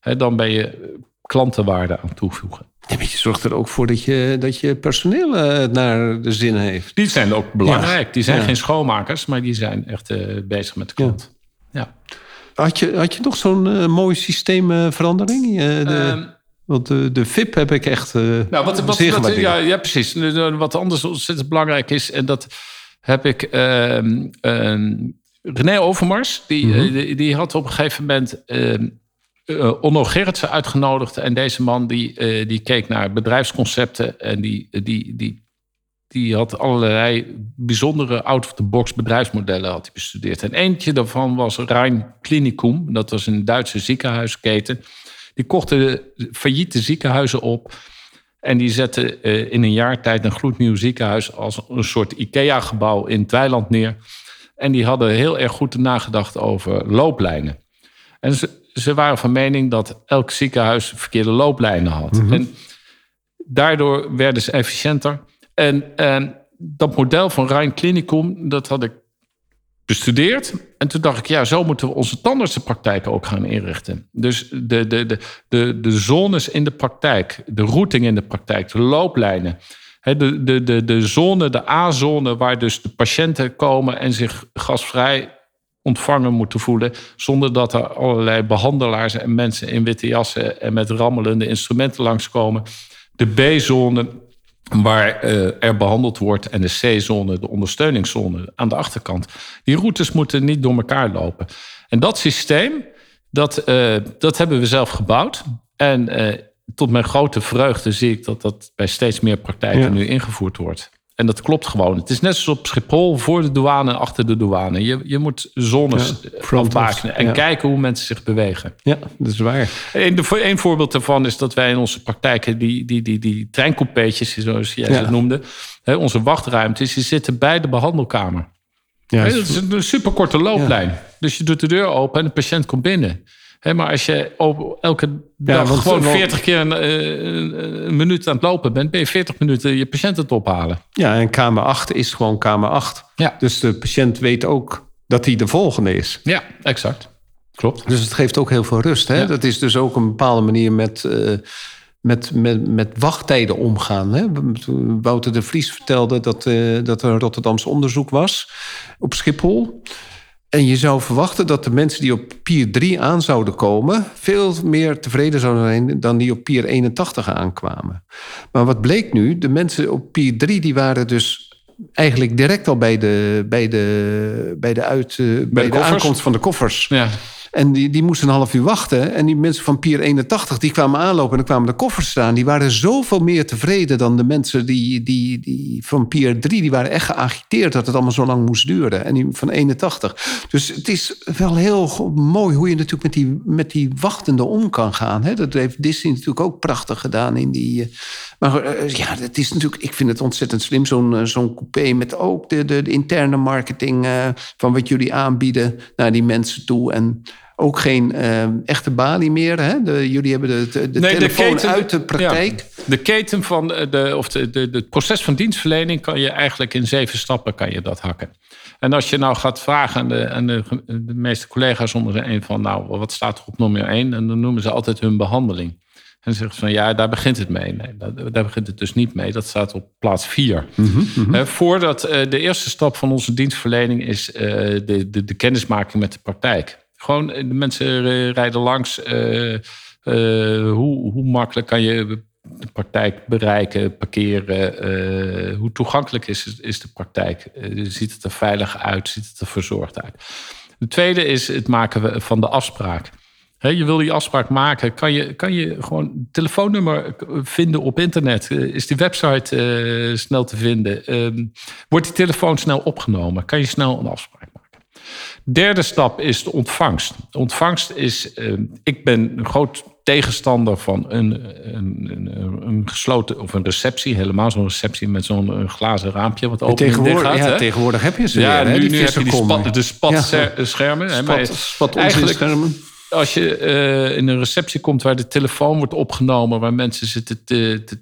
Hè, dan ben je klantenwaarde aan toevoegen. Ja, je zorgt er ook voor dat je, dat je personeel uh, naar de zin heeft. Die zijn ook belangrijk. Die zijn geen schoonmakers, maar die zijn echt bezig met de klant. ja. Had je, had je nog zo'n uh, mooie systeemverandering? Uh, de, um, want de, de VIP heb ik echt uh, nou, wat, wat, wat ja, ja, precies. Wat anders ontzettend belangrijk is... en dat heb ik... Ehm, René Overmars, die, mm -hmm. die, die, had op een gegeven moment... Uh, Onno Gerritsen uitgenodigd. En deze man die, uh, die keek naar bedrijfsconcepten. En die, die, die die had allerlei bijzondere out-of-the-box bedrijfsmodellen had hij bestudeerd. En eentje daarvan was Rhein Klinikum. Dat was een Duitse ziekenhuisketen. Die kochten failliete ziekenhuizen op. En die zetten eh, in een jaar tijd een gloednieuw ziekenhuis als een soort IKEA-gebouw in Thailand neer. En die hadden heel erg goed nagedacht over looplijnen. En ze, ze waren van mening dat elk ziekenhuis verkeerde looplijnen had. Mhm. En daardoor werden ze efficiënter. En, en dat model van Rijn Clinicum, dat had ik bestudeerd. En toen dacht ik, ja, zo moeten we onze tandartsenpraktijken ook gaan inrichten. Dus de, de, de, de, de zones in de praktijk, de routing in de praktijk, de looplijnen. De, de, de, de zone, de A-zone, waar dus de patiënten komen en zich gasvrij ontvangen moeten voelen. Zonder dat er allerlei behandelaars en mensen in witte jassen en met rammelende instrumenten langskomen. De B-zone, waar uh, er behandeld wordt en de C-zone, de ondersteuningszone aan de achterkant. Die routes moeten niet door elkaar lopen. En dat systeem, dat, uh, dat hebben we zelf gebouwd. En uh, tot mijn grote vreugde zie ik dat dat bij steeds meer praktijken ja. nu ingevoerd wordt. En dat klopt gewoon. Het is net zoals op Schiphol, voor de douane en achter de douane. Je, je moet zones ja, afbakenen en ja. kijken hoe mensen zich bewegen. Ja, dat is waar. Een, een voorbeeld daarvan is dat wij in onze praktijken... die, die, die, die zoals jij ja. ze noemde... Hè, onze wachtruimtes, die zitten bij de behandelkamer. Ja, dat is een superkorte looplijn. Dus je doet de deur open en de patiënt komt binnen. Maar als je op elke dag gewoon want- 40 keer een, eh, een, een minuut aan het lopen bent, ben je 40 minuten je patiënt het ophalen. Ja, en kamer 8 is gewoon kamer 8. Ja. Dus de patiënt weet ook dat hij de volgende is. Ja, exact. Klopt. Dus het geeft ook heel veel rust. Hè? Ja. Dat is dus ook een bepaalde manier met, eh, met, met, met wachttijden omgaan. Hè? Wouter de Vries vertelde dat, eh, dat er een Rotterdamse onderzoek was op Schiphol. En je zou verwachten dat de mensen die op Pier 3 aan zouden komen... veel meer tevreden zouden zijn dan die op Pier 81 aankwamen. Maar wat bleek nu? De mensen op Pier 3 die waren dus eigenlijk direct al bij de, bij de, bij de, uit, eh, bij de, aankomst van de koffers. Ja. En die, die moesten een half uur wachten. En die mensen van Pier 81, die kwamen aanlopen en dan kwamen de koffers staan. Die waren zoveel meer tevreden dan de mensen die, die, die van Pier 3. Die waren echt geagiteerd dat het allemaal zo lang moest duren. En die van 81. Dus het is wel heel mooi hoe je natuurlijk met die, met die wachtende om kan gaan. Hè? Dat heeft Disney natuurlijk ook prachtig gedaan in die... eh, maar eh, ja, het is natuurlijk, ik vind het ontzettend slim, zo'n eh, zo'n coupé met ook de, de, interne marketing van wat jullie aanbieden naar die mensen toe. En ook geen eh, echte balie meer. Hè? De, jullie hebben de, de, de Nee, telefoon uit de praktijk. ja. de keten van eh, de, of de, de, het proces van dienstverlening kan je eigenlijk in zeven stappen kan je dat hakken. En als je nou gaat vragen aan de, aan de, de meeste collega's onder de een van, nou, wat staat er op nummer één? En dan noemen ze altijd hun behandeling. En dan zeggen ze van ja, daar begint het mee. Nee, daar, daar begint het dus niet mee. Dat staat op plaats vier. Hè, voordat eh, de eerste stap van onze dienstverlening is eh, de, de, de kennismaking met de praktijk. Gewoon eh, de mensen eh, rijden langs. eh, hoe, hoe makkelijk kan je de praktijk bereiken, parkeren? hoe toegankelijk is, is de praktijk? Ziet het er veilig uit? Ziet het er verzorgd uit? De tweede is het maken van de afspraak. Je wil die afspraak maken, kan je, kan je gewoon een telefoonnummer vinden op internet? Is die website snel te vinden? Ehm, wordt die telefoon snel opgenomen? Kan je snel een afspraak? Derde stap is de ontvangst. De ontvangst is, eh, ik ben een groot tegenstander van een, een, een, een gesloten of een receptie. Helemaal zo'n receptie met zo'n eh, glazen raampje wat open Tegenwoordig, gaat. ja, tegenwoordig heb je ze Ja, weer. hè, nu, nu heb je die spat, de spatschermen. Ja. Spat, spat eigenlijk-. Als je eh, in een receptie komt waar de telefoon wordt opgenomen, waar mensen zitten te, te,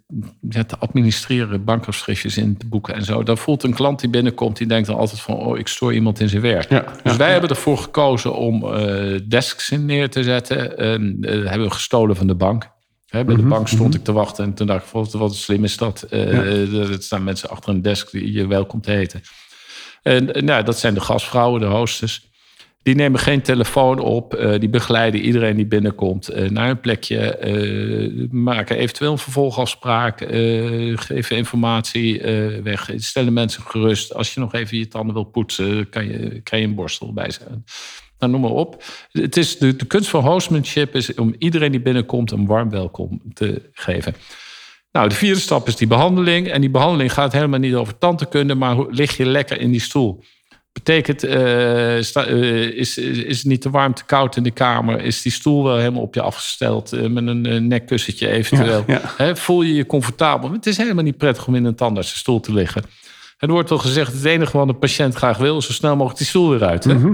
ja, te administreren, bankafschriftjes in te boeken en zo, dan voelt een klant die binnenkomt, die denkt dan altijd van, oh, ik stoor iemand in zijn werk. Ja, dus ja, wij hebben ervoor gekozen om eh, desks in neer te zetten. En, eh, hebben we gestolen van de bank. Hè, bij de bank stond ik te wachten en toen dacht ik, wat, slim is dat? Er staan mensen achter een desk die je welkom te heten. En nou, dat zijn de gastvrouwen, de hostess. Die nemen geen telefoon op. eh, die begeleiden iedereen die binnenkomt eh, naar een plekje. eh, maken eventueel een vervolgafspraak. geven informatie weg. Stellen mensen gerust. Als je nog even je tanden wil poetsen, kan je, een borstel bij zijn. Nou, noem maar op. Het is de, kunst van hostmanship is om iedereen die binnenkomt een warm welkom te geven. Nou, de vierde stap is die behandeling. En die behandeling gaat helemaal niet over tandheelkunde, maar lig je lekker in die stoel. Betekent, sta- eh, is, is, het niet te warm, te koud in de kamer? Is die stoel wel helemaal op je afgesteld eh, met een nekkussentje eventueel? Ja, ja. Hè, voel je je comfortabel? Het is helemaal niet prettig om in een tandartsstoel te liggen. Er wordt wel gezegd, het enige wat een patiënt graag wil... is zo snel mogelijk die stoel weer uit. Hè?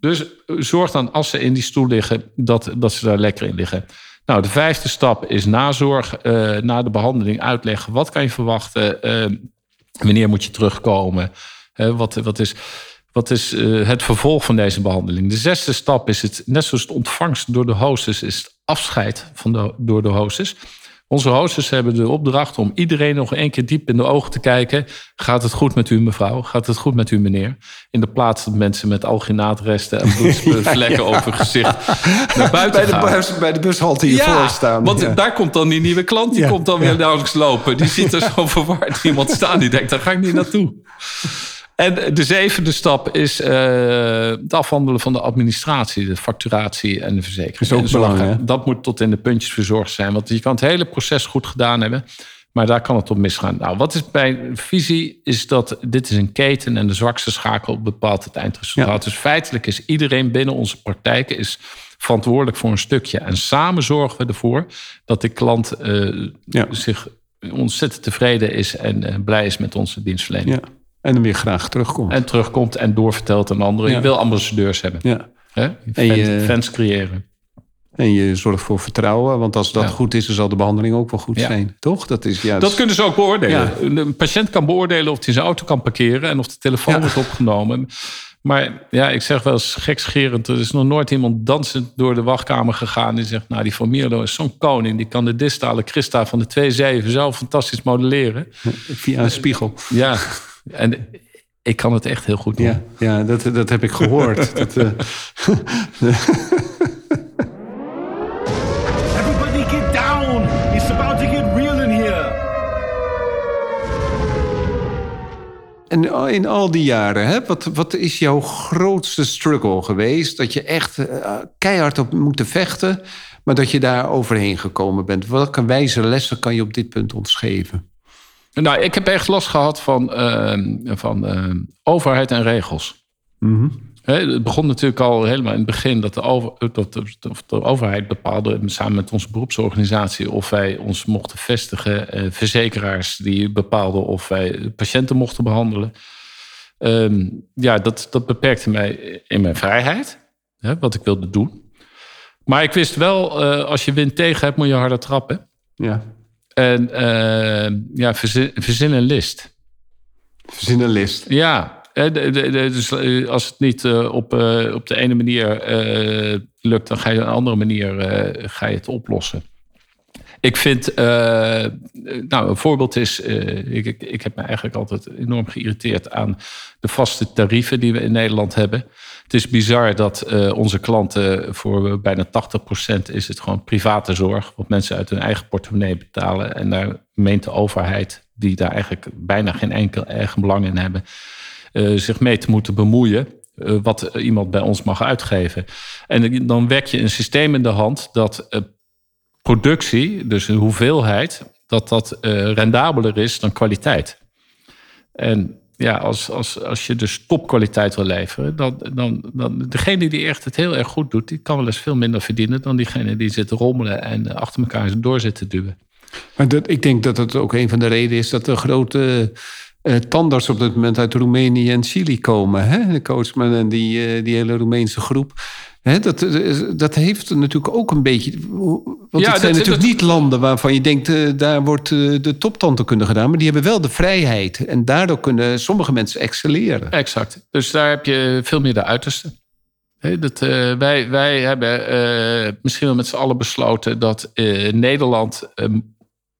Dus zorg dan, als ze in die stoel liggen, dat, dat ze daar lekker in liggen. Nou, de vijfde stap is nazorg. na de behandeling uitleggen. Wat kan je verwachten? wanneer moet je terugkomen? Wat, wat is, wat is eh, het vervolg van deze behandeling? De zesde stap is het, net zoals het ontvangst door de hostess... is het afscheid van de, door de hostess. Onze hostess hebben de opdracht om iedereen nog één keer diep in de ogen te kijken. Gaat het goed met u mevrouw? Gaat het goed met u meneer? In de plaats dat mensen met alginaatresten en bloedvlekken over hun gezicht naar buiten Bij de, gaan. bus, bij de bushalte hiervoor staan. want Ja. daar komt dan die nieuwe klant, die Ja, komt dan ja. weer langs lopen. Die ziet er zo verward iemand staan, die denkt, daar ga ik niet naartoe. En de zevende stap is eh, het afhandelen van de administratie, de facturatie en de verzekering. Is ook belangrijk? Dat moet tot in de puntjes verzorgd zijn. Want je kan het hele proces goed gedaan hebben, maar daar kan het op misgaan. Nou, wat is mijn visie? Is dat dit is een keten en de zwakste schakel bepaalt het eindresultaat. Dus feitelijk is iedereen binnen onze praktijken is verantwoordelijk voor een stukje. En samen zorgen we ervoor dat de klant eh, Ja. zich ontzettend tevreden is en eh, blij is met onze dienstverlening. Ja. En dan weer graag terugkomt. En terugkomt en doorvertelt aan anderen. Ja. Je wil ambassadeurs hebben. ja. Hè? En Fans, je- fans creëren. En je zorgt voor vertrouwen. Want als dat Ja. goed is, dan zal de behandeling ook wel goed Ja. zijn. Toch? Dat is juist. Dat kunnen ze ook beoordelen. Een patiënt kan beoordelen of hij zijn auto kan parkeren en of de telefoon wordt opgenomen. Maar ja, ik zeg wel eens gekscherend. Er is nog nooit iemand dansend door de wachtkamer gegaan. Die zegt, nou die Van Mierlo is zo'n koning. Die kan de distale Christa van de 2-7 zo fantastisch modelleren. Via een spiegel. Ja, en ik kan het echt heel goed doen. Ja, ja dat, dat heb ik gehoord. dat, eh, Everybody get down! It's about to get real in here! En in al die jaren, hè, wat, wat is jouw grootste struggle geweest? Dat je echt eh, keihard op moet vechten, maar dat je daar overheen gekomen bent. Welke wijze lessen kan je op dit punt ontgeven? Nou, ik heb echt last gehad van, eh, van eh, overheid en regels. Hè, het begon natuurlijk al helemaal in het begin dat de, over, dat de, overheid bepaalde, samen met onze beroepsorganisatie, of wij ons mochten vestigen. Eh, verzekeraars die bepaalden of wij patiënten mochten behandelen. Ehm, ja, dat, dat beperkte mij in mijn vrijheid, hè, wat ik wilde doen. Maar ik wist wel, eh, als je wind tegen hebt, moet je harder trappen. Ja, En eh, ja, verzin, verzin een list. verzin een list. Ja, de- de- de- dus eh, als het niet eh, op, op de ene manier lukt, dan ga je op een andere manier ga je het oplossen. Ik vind, eh, nou, een voorbeeld is, eh, ik, ik, heb me eigenlijk altijd enorm geïrriteerd aan de vaste tarieven die we in Nederland hebben. Het is bizar dat eh, onze klanten voor bijna 80% is het gewoon private zorg, wat mensen uit hun eigen portemonnee betalen. En daar meent de overheid, die daar eigenlijk bijna geen enkel eigen belang in hebben, zich mee te moeten bemoeien. wat iemand bij ons mag uitgeven. En dan wek je een systeem in de hand dat productie, dus een hoeveelheid, dat dat eh, rendabeler is dan kwaliteit. En ja, als, als, als je dus topkwaliteit wil leveren, dan, dan, dan degene die echt het heel erg goed doet, die kan wel eens veel minder verdienen dan diegene die zit te rommelen en eh, achter elkaar door zit te duwen. Maar dat, ik denk dat het ook een van de redenen is dat de grote eh tandarts op dit moment uit Roemenië en Chili komen. Hè? De coachman en die, die hele Roemeense groep. Dat, eh, dat heeft natuurlijk ook een beetje. Want Ja, het zijn dat- natuurlijk dat- niet landen waarvan je denkt, eh, daar wordt eh, de toptandheelkunde gedaan. Maar die hebben wel de vrijheid. En daardoor kunnen sommige mensen excelleren. Exact. Dus daar heb je veel meer de uiterste. Dat, eh, wij, wij hebben eh, misschien wel met z'n allen besloten dat eh, Nederland eh,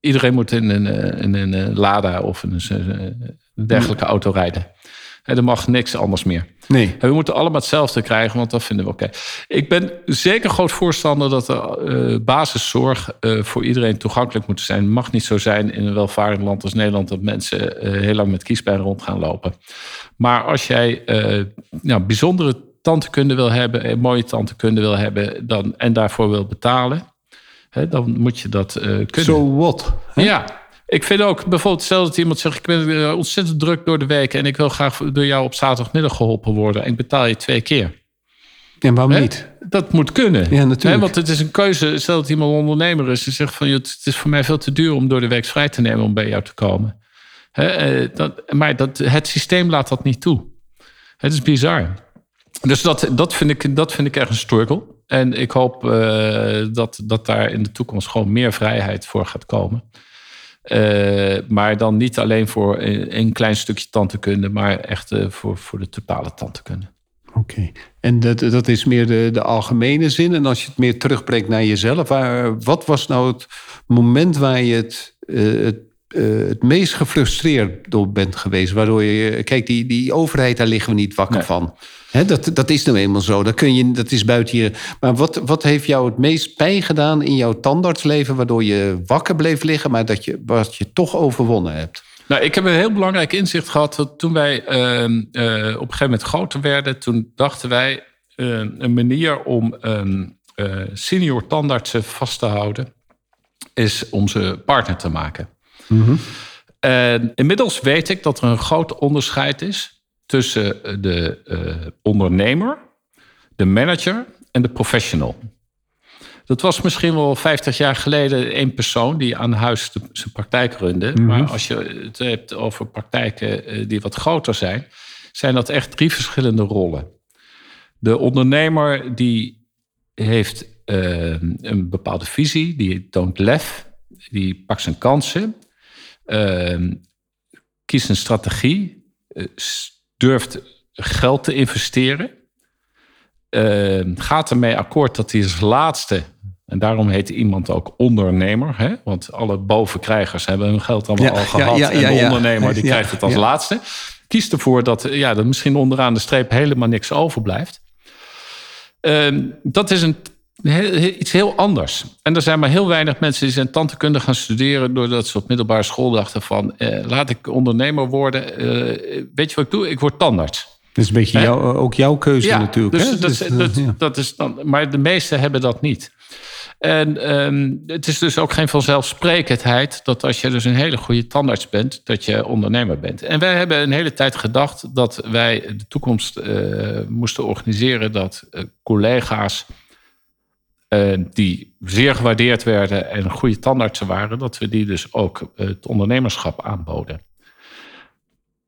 iedereen moet in een, eh, in een eh, Lada of een eh, dergelijke auto rijden. Er mag niks anders meer. Nee. En we moeten allemaal hetzelfde krijgen, want dat vinden we oké. Ik ben zeker groot voorstander dat de eh, basiszorg eh, voor iedereen toegankelijk moet zijn. Het mag niet zo zijn in een welvarend land als Nederland dat mensen eh, heel lang met kiespijn rond gaan lopen. Maar als jij nou, bijzondere tandheelkunde wil hebben, mooie tandheelkunde wil hebben dan, en daarvoor wil betalen, hè, dan moet je dat kunnen. So what? Ja, ik vind ook bijvoorbeeld, stel dat iemand zegt: Ik ben eh, ontzettend druk door de week en ik wil graag door jou op zaterdagmiddag geholpen worden. En ik betaal je twee keer. En waarom Hè? niet? Dat moet kunnen. Ja, natuurlijk. Hè, want het is een keuze. Stel dat iemand ondernemer is en zegt: van, Het is voor mij veel te duur om door de week vrij te nemen om bij jou te komen. Hè, eh, dat, maar dat, het systeem laat dat niet toe. Het is bizar. Dus dat, dat, vind ik, dat vind ik echt een struggle. En ik hoop eh, dat, dat daar in de toekomst gewoon meer vrijheid voor gaat komen. Eh, maar dan niet alleen voor een, een klein stukje tandheelkunde, maar echt eh, voor, voor de totale tandheelkunde. Oké. En dat, dat is meer de, de algemene zin. En als je het meer terugbrengt naar jezelf, waar, wat was nou het moment waar je het, eh, het, het meest gefrustreerd door bent geweest? Waardoor je, kijk, die, die overheid, daar liggen we niet wakker Nee. van. Dat, dat is nou eenmaal zo. Dat, kun je, dat is buiten je. Maar wat, wat heeft jou het meest pijn gedaan in jouw tandartsleven, waardoor je wakker bleef liggen, maar dat je, wat je toch overwonnen hebt? Nou, ik heb een heel belangrijk inzicht gehad. Dat toen wij ehm, eh, op een gegeven moment groter werden, toen dachten wij eh, een manier om ehm, eh, senior tandartsen vast te houden, is om ze partner te maken. En inmiddels weet ik dat er een groot onderscheid is tussen de eh, ondernemer, de manager en de professional. Dat was misschien wel 50 jaar geleden één persoon die aan huis de- zijn praktijk runde. Maar als je het hebt over praktijken eh, die wat groter zijn, zijn dat echt drie verschillende rollen. De ondernemer die heeft eh, een bepaalde visie, die toont lef, die pakt zijn kansen, uh, kiest een strategie, uh, durft geld te investeren, uh, gaat ermee akkoord dat hij als laatste, en daarom heet iemand ook ondernemer, hè? want alle bovenkrijgers hebben hun geld allemaal Ja, al gehad ja, ja, en de ondernemer die krijgt het als laatste. Kiest ervoor dat, ja, dat misschien onderaan de streep helemaal niks overblijft. Ehm, dat is een, iets heel anders. En er zijn maar heel weinig mensen die zijn tandheelkunde gaan studeren... doordat ze op middelbare school dachten van... Eh, laat ik ondernemer worden. Eh, weet je wat ik doe? Ik word tandarts. Dat is een beetje jou, ook jouw keuze natuurlijk. Dus, hè? dat, Dus, dat, eh, ja. dat is dan, maar de meesten hebben dat niet. En ehm, het is dus ook geen vanzelfsprekendheid dat als je dus een hele goede tandarts bent, dat je ondernemer bent. En wij hebben een hele tijd gedacht dat wij de toekomst eh, moesten organiseren dat eh, collega's eh, die zeer gewaardeerd werden en goede tandartsen waren, dat we die dus ook eh, het ondernemerschap aanboden.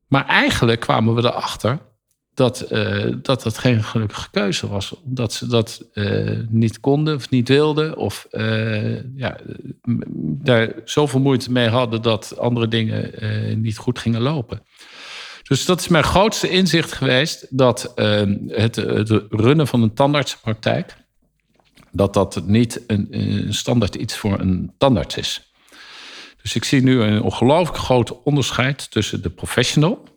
Maar eigenlijk kwamen we erachter dat, eh, dat dat geen gelukkige keuze was. Omdat ze dat niet konden of niet wilden. Of ja, daar zoveel moeite mee hadden dat andere dingen niet goed gingen lopen. Dus dat is mijn grootste inzicht geweest. Dat het runnen van een tandartsenpraktijk... dat dat niet een, een standaard iets voor een tandarts is. Dus ik zie nu een ongelooflijk groot onderscheid tussen de professional...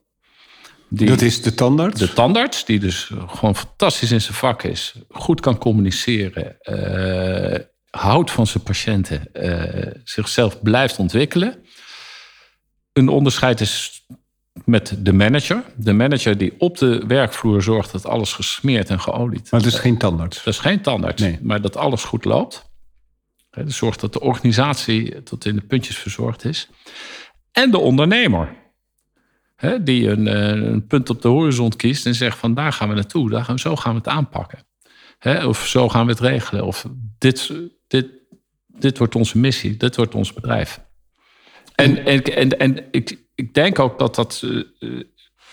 Die, Dat is de tandarts. de tandarts, die dus gewoon fantastisch in zijn vak is, goed kan communiceren, eh, houdt van zijn patiënten, eh, zichzelf blijft ontwikkelen. Een onderscheid is met de manager. De manager die op de werkvloer zorgt dat alles gesmeerd en geolied. maar het is geen tandarts. Dat is geen tandarts, Nee. maar dat alles goed loopt. Dus zorgt dat de organisatie tot in de puntjes verzorgd is. En de ondernemer. Die een, eh, een punt op de horizon kiest en zegt van daar gaan we naartoe. Daar gaan we, zo gaan we het aanpakken. Of zo gaan we het regelen. Of dit, dit, dit wordt onze missie. Dit wordt ons bedrijf. En, en, en, en ik, ik denk ook dat, dat, eh, eh,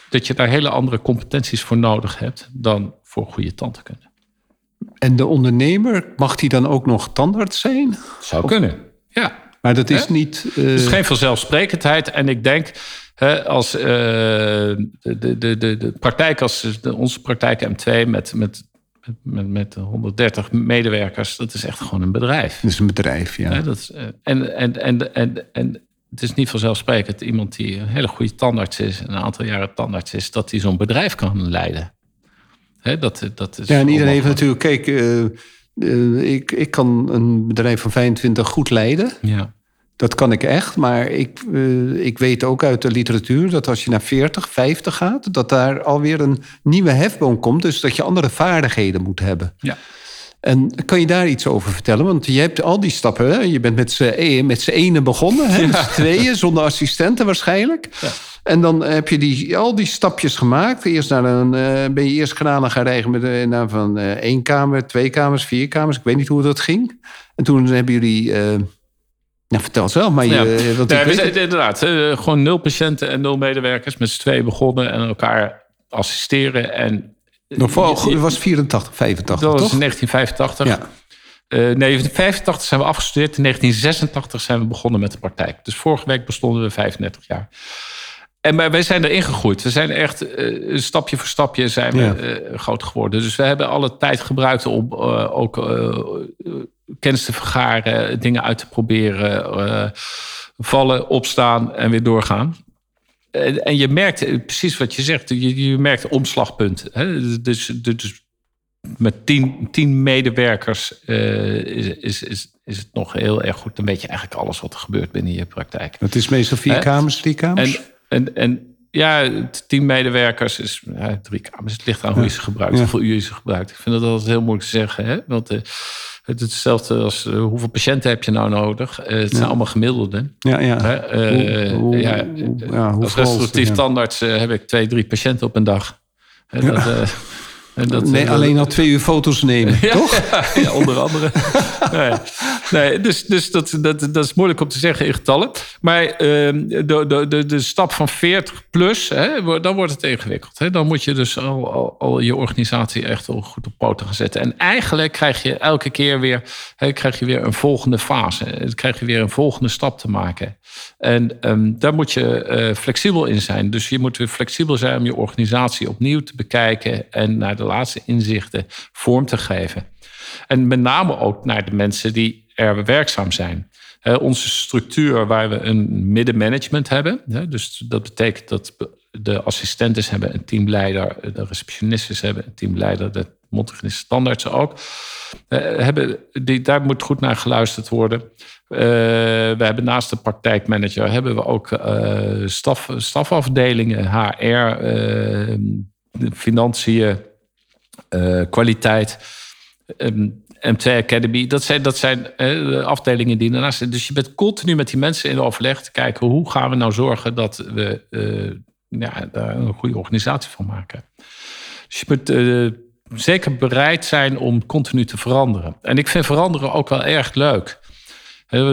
dat je daar hele andere competenties voor nodig hebt... dan voor goede tandheelkunde. En de ondernemer, mag die dan ook nog tandarts zijn? Zou kunnen, ja. Maar dat is niet... eh, Het is geen vanzelfsprekendheid. En ik denk, hè, als de, de, de, de, praktijk, als de, onze praktijk M2 met, met, met, met 130 medewerkers, dat is echt gewoon een bedrijf. dat is een bedrijf, ja. Dat is, en, en, en, en, en het is niet vanzelfsprekend iemand die een hele goede tandarts is, een aantal jaren tandarts is, dat hij zo'n bedrijf kan leiden. Hè, dat, dat is Ja, en iedereen heeft natuurlijk... Kijk, eh, eh, ik, ik kan een bedrijf van 25 goed leiden. Ja. Dat kan ik echt. Maar ik, eh, ik weet ook uit de literatuur dat als je naar 40, 50 gaat... dat daar alweer een nieuwe hefboom komt. Dus dat je andere vaardigheden moet hebben. Ja. En kan je daar iets over vertellen? Want je hebt al die stappen. Hè? Je bent met z'n e- met ene begonnen. Hè? Met z'n tweeën, zonder assistenten waarschijnlijk. En dan heb je die, al die stapjes gemaakt. Eerst naar een, eh, ben je eerst granen gaan rijden met een naar van eh, één kamer, twee kamers, vier kamers. Ik weet niet hoe dat ging. En toen hebben jullie... nou, vertel zelf maar. Je, Ja. Nee, we zijn, inderdaad, gewoon nul patiënten en nul medewerkers. Met z'n tweeën begonnen en elkaar assisteren. En Nog voor, was 84, 85, dat was toch? in 1985. Ja. Eh, nee, in 1985 zijn we afgestudeerd. In 1986 zijn we begonnen met de praktijk. Dus vorige week bestonden we 35 jaar. En maar wij zijn erin gegroeid. We zijn echt eh, stapje voor stapje zijn we Ja. eh, groot geworden. Dus we hebben alle tijd gebruikt om ook kennis te vergaren, dingen uit te proberen, vallen, opstaan en weer doorgaan. En, en je merkt eh, precies wat je zegt. Je, je merkt omslagpunt. Hè? Dus, dus met tien, tien medewerkers eh, is, is, is, is het nog heel erg goed. Dan weet je eigenlijk alles wat er gebeurt binnen je praktijk. Het is meestal vier Hè? kamers, drie kamers. En, en, en ja, tien medewerkers is ja, drie kamers. Het ligt aan hoe je ze gebruikt, Ja. hoeveel uur je ze gebruikt. Ik vind dat altijd heel moeilijk te zeggen. Hè? Want eh, het is hetzelfde als eh, hoeveel patiënten heb je nou nodig? Eh, het zijn allemaal gemiddelden. ja, ja. Hè? Eh, Hoe- hoe- ja, hoe- ja, als tandarts eh, heb ik twee, drie patiënten op een dag. Dat, En dat, nee, eh, alleen al twee uur foto's nemen, toch? ja, onder andere. nee, nee, dus dus dat, dat, dat is moeilijk om te zeggen in getallen. Maar ehm, de, de, de, de stap van 40 plus, hè, dan wordt het ingewikkeld. Hè. Dan moet je dus al, al, al je organisatie echt al goed op poten gaan zetten. En eigenlijk krijg je elke keer weer, hè, krijg je weer een volgende fase. Dan krijg je weer een volgende stap te maken. En ehm, daar moet je eh, flexibel in zijn. Dus je moet weer flexibel zijn om je organisatie opnieuw te bekijken en naar de laatste inzichten vorm te geven. En met name ook naar de mensen die er werkzaam zijn. Onze structuur waar we een middenmanagement hebben. Dus dat betekent dat de assistenten hebben een teamleider, de receptionistes hebben een teamleider, de mondhygiënische standaards ook. Eh, hebben, die, daar moet goed naar geluisterd worden. Eh, we hebben naast de praktijkmanager hebben we ook eh, staf, stafafdelingen, HR, financiën, eh, kwaliteit. Ehm, MT Academy, dat zijn, dat zijn eh, de afdelingen die daarnaast zitten. Dus je bent continu met die mensen in overleg te kijken hoe gaan we nou zorgen dat we eh, ja, daar een goede organisatie van maken. Dus je moet zeker bereid zijn om continu te veranderen. En ik vind veranderen ook wel erg leuk.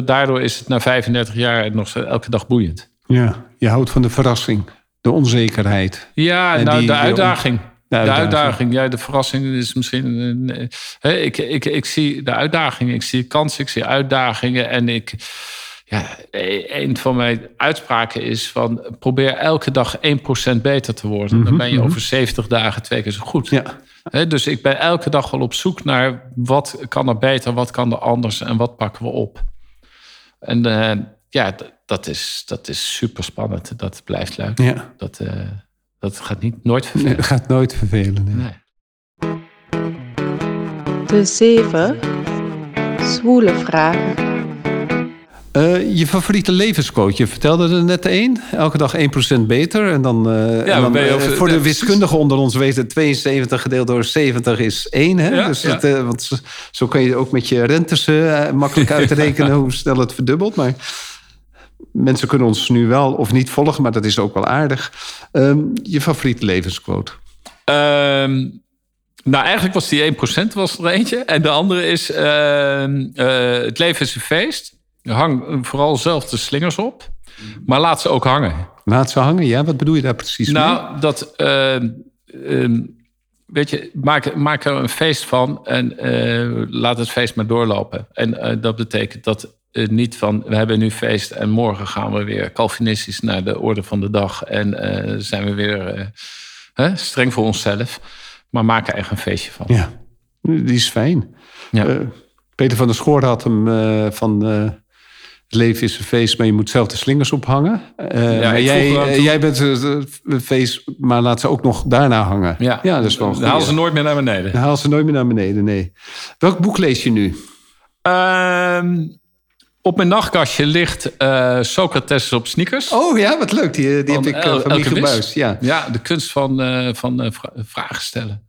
Daardoor is het na 35 jaar nog elke dag boeiend. Ja, je houdt van de verrassing, de onzekerheid. Ja, En nou, die- de uitdaging. De uitdaging. uitdaging. ja, de verrassing is misschien. ik, ik, ik zie de uitdaging, ik zie kansen, ik zie uitdagingen. En ik. Ja, e- een van mijn uitspraken is van probeer elke dag 1% beter te worden. Dan ben je over 70 dagen twee keer zo goed. Ja, dus ik ben elke dag wel op zoek naar wat kan er beter, wat kan er anders en wat pakken we op. En eh, ja, dat is, dat is super spannend. Dat blijft leuk. ja. Dat, eh, dat gaat niet, nooit vervelen. gaat nooit vervelen. nee. Nee. De zeven zwoele vragen. Eh, je favoriete levensquote, je vertelde er net één. Elke dag 1% beter. En dan, eh, en dan ben je eh, over- voor de ja, wiskundigen onder ons weten... 72 gedeeld door 70 is 1. Hè? Ja, dus ja. het, eh, want zo- zo kan je ook met je rentes eh, makkelijk uitrekenen... hoe snel het verdubbelt. Maar mensen kunnen ons nu wel of niet volgen... maar dat is ook wel aardig. Ehm, je favoriete levensquote? Ehm, nou, eigenlijk was die 1% was er eentje. En de andere is: ehm, eh, het leven is een feest. Hang vooral zelf de slingers op. Maar laat ze ook hangen. Laat ze hangen, ja? Wat bedoel je daar precies mee? Nou, dat. weet je, maak, maak er een feest van en eh, laat het feest maar doorlopen. En eh, dat betekent dat eh, niet van we hebben nu feest en morgen gaan we weer Calvinistisch naar de orde van de dag en eh, zijn we weer eh, hè, streng voor onszelf. Maar maak er echt een feestje van. Ja, die is fijn. Ja. Eh, Peter van der Schoor had hem eh, van... eh, het leven is een feest, maar je moet zelf de slingers ophangen. Eh, maar ik jij, jij bent een feest, maar laat ze ook nog daarna hangen. Ja, ja dat is wel Dan halen ze nooit meer naar beneden. Dan haal ze nooit meer naar beneden, nee. Welk boek lees je nu? Ehm, op mijn nachtkastje ligt eh, Socrates op sneakers. Oh ja, wat leuk. Die, die heb ik uh, van Michiel Wis. Buijs. Ja. Ja, de kunst van, eh, van eh, vra- vragen stellen.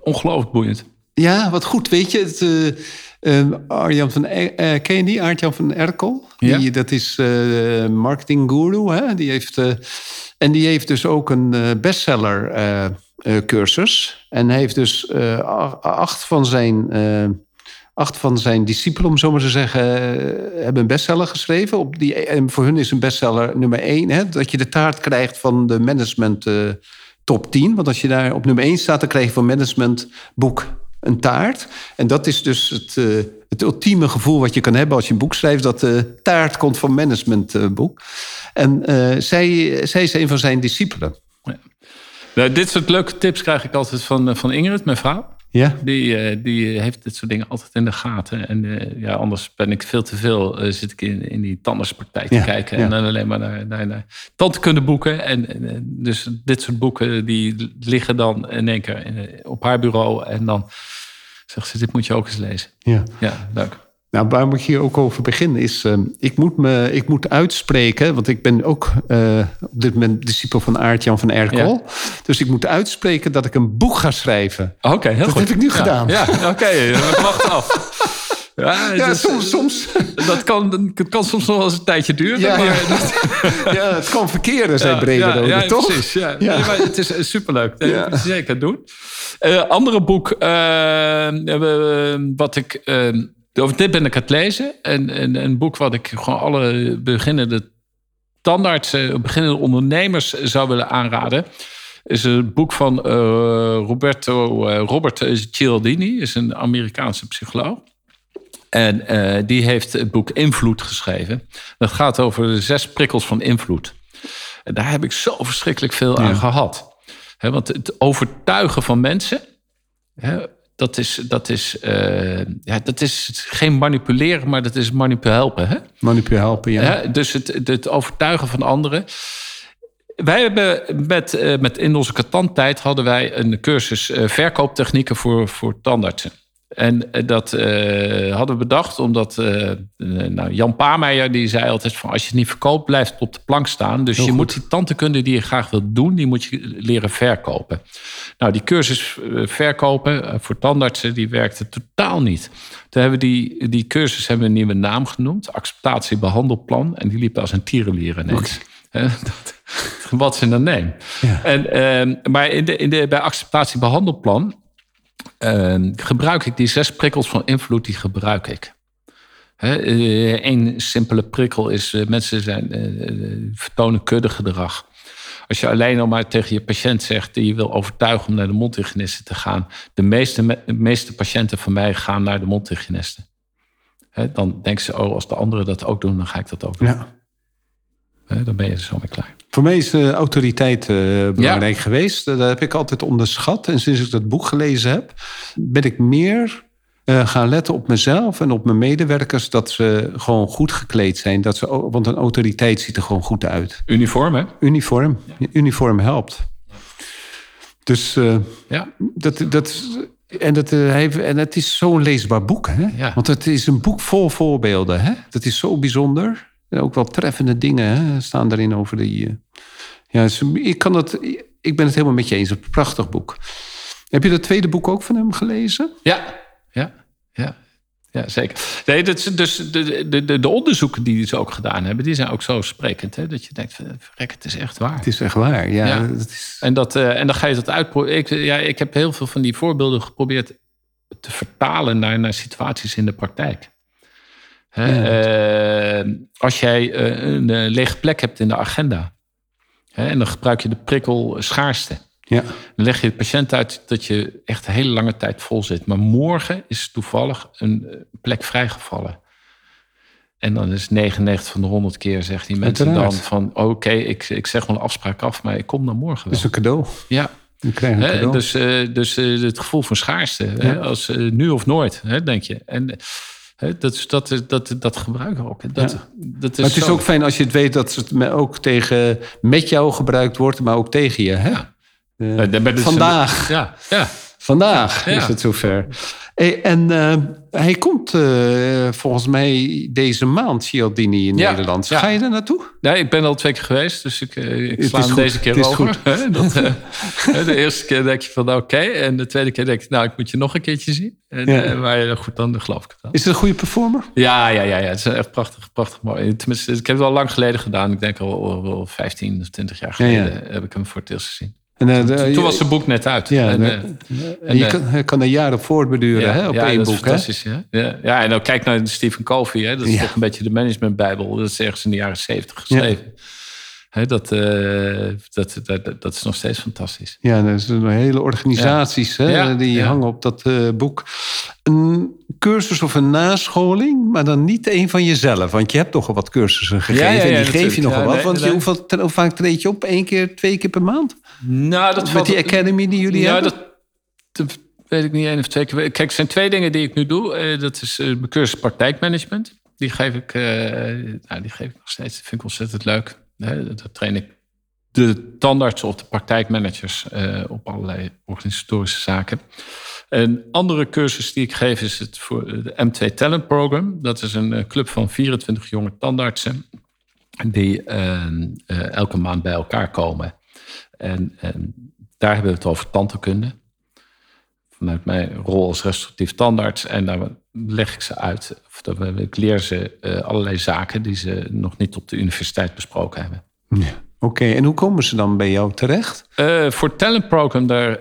Ongelooflijk boeiend. ja, wat goed. Weet je, het, eh, eh, Arjan van eh, ken je die? Arjan van Erkel. Ja. Die, dat is eh marketing guru. Hè? Die heeft, eh, en die heeft dus ook een eh, bestseller eh, eh, cursus. En heeft dus eh, acht van zijn... Acht van zijn discipelen, om zo maar te zeggen, eh, hebben een bestseller geschreven. Op die, en voor hun is een bestseller nummer één. Hè, dat je de taart krijgt van de management eh, top 10. Want als je daar op nummer één staat, dan krijg je van managementboek een taart. En dat is dus het, eh, het ultieme gevoel wat je kan hebben als je een boek schrijft... dat de taart komt van managementboek. en zij, zij is een van zijn discipelen. Nou, dit soort leuke tips krijg ik altijd van, van Ingrid, mijn vrouw. Ja? Die, eh, die heeft dit soort dingen altijd in de gaten. En eh, ja, anders ben ik veel te veel, eh, zit ik in, in die tandartspraktijk te Ja, kijken. ja. En dan alleen maar naar, naar, naar tandkundeboeken. En, en dus dit soort boeken, die liggen dan in één keer op haar bureau. En dan zegt ze, dit moet je ook eens lezen. ja. Ja, leuk. Nou, waarom ik hier ook over begin is... eh, ik, moet me, ik moet uitspreken, want ik ben ook eh, op dit moment discipel van Aart-Jan van Erkel. Dus ik moet uitspreken dat ik een boek ga schrijven. Oké, heel Dat goed. heb ik nu Ja, gedaan. Ja, oké, we wachten af. Ja, het Ja, is- soms, soms. Dat kan, dat kan soms nog wel eens een tijdje duren. Ja, maar ja. dat- ja, het kan verkeren, zei Brederode, ja, ja, toch? precies. Ja. Nee, maar het is eh, superleuk. Dat moet je zeker doen. Eh, andere boek, eh, eh, wat ik... eh, over dit ben ik aan het lezen. En, en een boek wat ik gewoon alle beginnende tandartsen, beginnende ondernemers zou willen aanraden. Is een boek van eh, Roberto eh, Robert Cialdini, is een Amerikaanse psycholoog. En eh, die heeft het boek Invloed geschreven. Dat gaat over de zes prikkels van invloed. En daar heb ik zo verschrikkelijk veel aan gehad. Want het overtuigen van mensen, dat, is, dat, is, eh, ja, dat is geen manipuleren, maar dat is manipuleren helpen. Hè? Manipuleren helpen, ja. Hè, dus het, het overtuigen van anderen. Wij hebben met, eh, met in onze katanttijd hadden wij een cursus eh, verkooptechnieken voor, voor tandartsen. En eh, dat eh, hadden we bedacht omdat eh, nou, Jan Paameijer die zei altijd van als je het niet verkoopt blijft het op de plank staan. Dus je moet die tandheelkunde die je graag wilt doen, die moet je leren verkopen. Nou, die cursus verkopen voor tandartsen die werkte totaal niet. Toen hebben we die, die cursus hebben we een nieuwe naam genoemd, acceptatiebehandelplan. En die liep als een tierenlier ineens. Wat ze dan neem. En, ehm, maar in de, in de, bij acceptatiebehandelplan Ehm, gebruik ik die zes prikkels van invloed, die gebruik ik. Eén simpele prikkel is, eh, mensen zijn, eh, eh, vertonen kuddegedrag. Als je alleen al maar tegen je patiënt zegt... die je wil overtuigen om naar de mondhygiëniste te gaan... de meeste, meeste patiënten van mij gaan naar de mondhygiëniste. Dan denken ze, oh, als de anderen dat ook doen... dan ga ik dat ook doen. Ja. Dan ben je er zo mee klaar. Voor mij is eh, autoriteit eh, belangrijk geweest. Dat heb ik altijd onderschat. En sinds ik dat boek gelezen heb, ben ik meer eh, gaan letten op mezelf en op mijn medewerkers. Dat ze gewoon goed gekleed zijn. Dat ze, want een autoriteit ziet er gewoon goed uit. Uniform, hè? Uniform. Uniform helpt. Dus eh, Ja. dat, dat, en, dat, eh, en het is zo'n leesbaar boek. Hè? Ja. Want het is een boek vol voorbeelden. Hè? Dat is zo bijzonder. En ook wel treffende dingen hè? staan daarin over die. eh, ja, dus ik, kan het, ik ben het helemaal met je eens. Een prachtig boek. Heb je dat tweede boek ook van hem gelezen? Ja, ja, ja. Ja, zeker. Nee, dat dus de, de, de, de onderzoeken die ze ook gedaan hebben, die zijn ook zo sprekend. Hè, dat je denkt, verrek, het is echt waar. Het is echt waar. Ja, Ja. Dat is, En, dat, eh, en dan ga je dat uitproberen. Ik, ja, ik heb heel veel van die voorbeelden geprobeerd te vertalen naar, naar situaties in de praktijk. Hè, eh, als jij eh, een eh, lege plek hebt in de agenda. Hè, en dan gebruik je de prikkel schaarste. ja. Dan leg je de patiënt uit dat je echt een hele lange tijd vol zit. Maar morgen is toevallig een eh, plek vrijgevallen. En dan is 99 van de 100 keer zegt die mensen Uiteraard. dan van... oké, ik, ik zeg wel een afspraak af, maar ik kom dan morgen Dat wel. is een cadeau. Ja, een cadeau. dus, dus het gevoel van schaarste. Als nu of nooit, denk je. En hè, dat, is- dat, dat, dat gebruiken we ook. Dat, Ja. dat is maar het is zo- ook fijn als je het weet dat het ook tegen, met jou gebruikt wordt, maar ook tegen je. Hè? Eh, vandaag. Ja, ja. Vandaag Ja. is het zover. En eh, hij komt eh, volgens mij deze maand, Cialdini, in Ja, Nederland. Ga je daar naartoe? Nee, ik ben al twee keer geweest, dus ik, eh, ik sla hem goed, deze keer over. Dat, hè, de eerste keer denk je van oké, en de tweede keer denk je, nou, ik moet je nog een keertje zien. En, maar goed, dan geloof ik het wel. Is het een goede performer? Ja, ja, ja, ja, het is echt prachtig, prachtig mooi. Tenminste, ik heb het al lang geleden gedaan. Ik denk al, al, al 15 of 20 jaar Ja, ja. geleden heb ik hem voor het eerst gezien. En, eh, de- Toen was zijn boek net uit. Ja, en, eh, en je eh, kan, hij kan er jaren voortbeduren hè, op ja, één dat is boek. Hè? fantastisch. Ja. Ja, ja, en dan kijk naar Stephen Covey. Hè, dat is Ja. toch een beetje de managementbijbel. Dat is ergens in de jaren 70 geschreven. Hè, dat, eh, dat, dat, dat is nog steeds fantastisch. Ja, er zijn hele organisaties hè, Ja, die ja. hangen op dat eh, boek. Een cursus of een nascholing, maar dan niet een van jezelf. Want je hebt toch al wat cursussen gegeven. ja, ja, en die geef je nogal Ja, wat. Want je, hoeveel, hoe vaak treed je op? Eén keer, twee keer per maand? Nou, dat Met valt- die academy die jullie hebben? dat, dat weet ik niet één of twee keer. Kijk, er zijn twee dingen die ik nu doe. Eh, dat is eh, mijn cursus praktijkmanagement. Die geef ik, eh, nou, die geef ik nog steeds. Dat vind ik ontzettend leuk. Dat train ik de tandartsen of de praktijkmanagers op allerlei organisatorische zaken. Een andere cursus die ik geef is het voor de M2 Talent Program. Dat is een club van 24 jonge tandartsen die eh, eh, elke maand bij elkaar komen. En, en daar hebben we het over tandheelkunde. vanuit mijn rol als restauratief tandarts. En daar leg ik ze uit. Of dat, ik leer ze uh, allerlei zaken die ze nog niet op de universiteit besproken hebben. Ja. Oké, en hoe komen ze dan bij jou terecht? Uh, voor Talent Program, daar,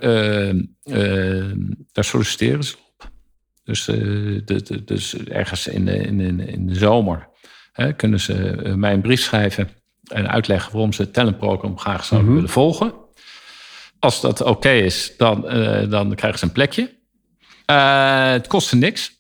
daar solliciteren ze op. Dus, de, de, dus ergens in de, in, in de zomer hè, kunnen ze mij een brief schrijven en uitleggen waarom ze het talentprogram graag zouden mhm. willen volgen. Als dat oké is, dan, uh, dan krijgen ze een plekje. Uh, het kostte niks.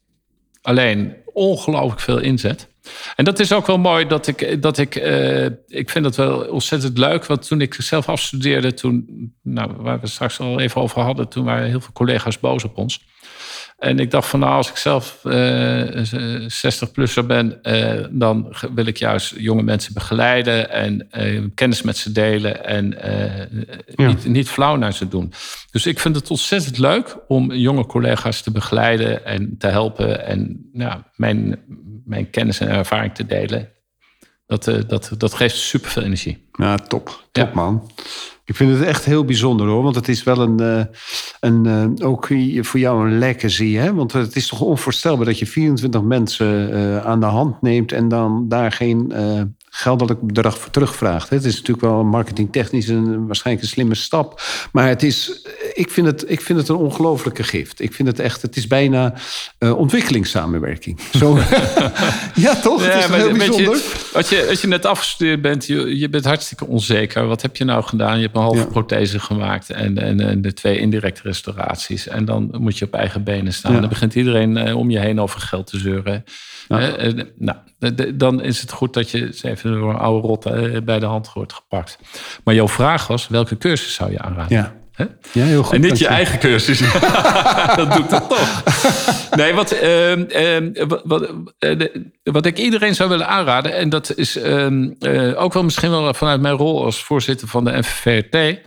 Alleen ongelooflijk veel inzet. En dat is ook wel mooi dat ik, dat ik, uh, ik vind dat wel ontzettend leuk. Want toen ik zelf afstudeerde, toen, nou, waar we straks al even over hadden, toen waren heel veel collega's boos op ons. En ik dacht van nou, als ik zelf uh, eh, 60-plusser ben, uh, dan wil ik juist jonge mensen begeleiden en uh, kennis met ze delen en ja. niet, niet flauw naar ze doen. Dus ik vind het ontzettend leuk om jonge collega's te begeleiden en te helpen en ja, mijn, mijn kennis en ervaring te delen. Dat, dat, dat geeft super veel energie. Ja, top. Top ja. man. Ik vind het echt heel bijzonder hoor. Want het is wel een, uh, een uh, ook voor jou een legacy. Hè? Want het is toch onvoorstelbaar dat je 24 mensen uh, aan de hand neemt en dan daar geen geldelijk bedrag voor terugvraagt. Het is natuurlijk wel marketingtechnisch een, waarschijnlijk een slimme stap. Maar het is, ik, vind het, ik vind het een ongelofelijke gift. Ik vind het echt, het is bijna uh, ontwikkelingssamenwerking. Zo, ja, toch? Ja, het is heel bijzonder. Je, als, je, als je net afgestudeerd bent, je, je bent hartstikke onzeker. Wat heb je nou gedaan? Je hebt een halve prothese gemaakt en, en, en, de twee indirecte restauraties. En dan moet je op eigen benen staan. Dan begint iedereen uh, om je heen over geld te zeuren. Uh, nou, dan is het goed dat je even door een oude rot eh, bij de hand wordt gepakt. Maar jouw vraag was, welke cursus zou je aanraden? Ja. Ja, heel goed. En niet je eigen cursus. dat doe ik dan toch. Nee, wat, uh, uh, wat, uh, wat ik iedereen zou willen aanraden... en dat is ehm, ook wel misschien wel vanuit mijn rol als voorzitter van de NVVRT...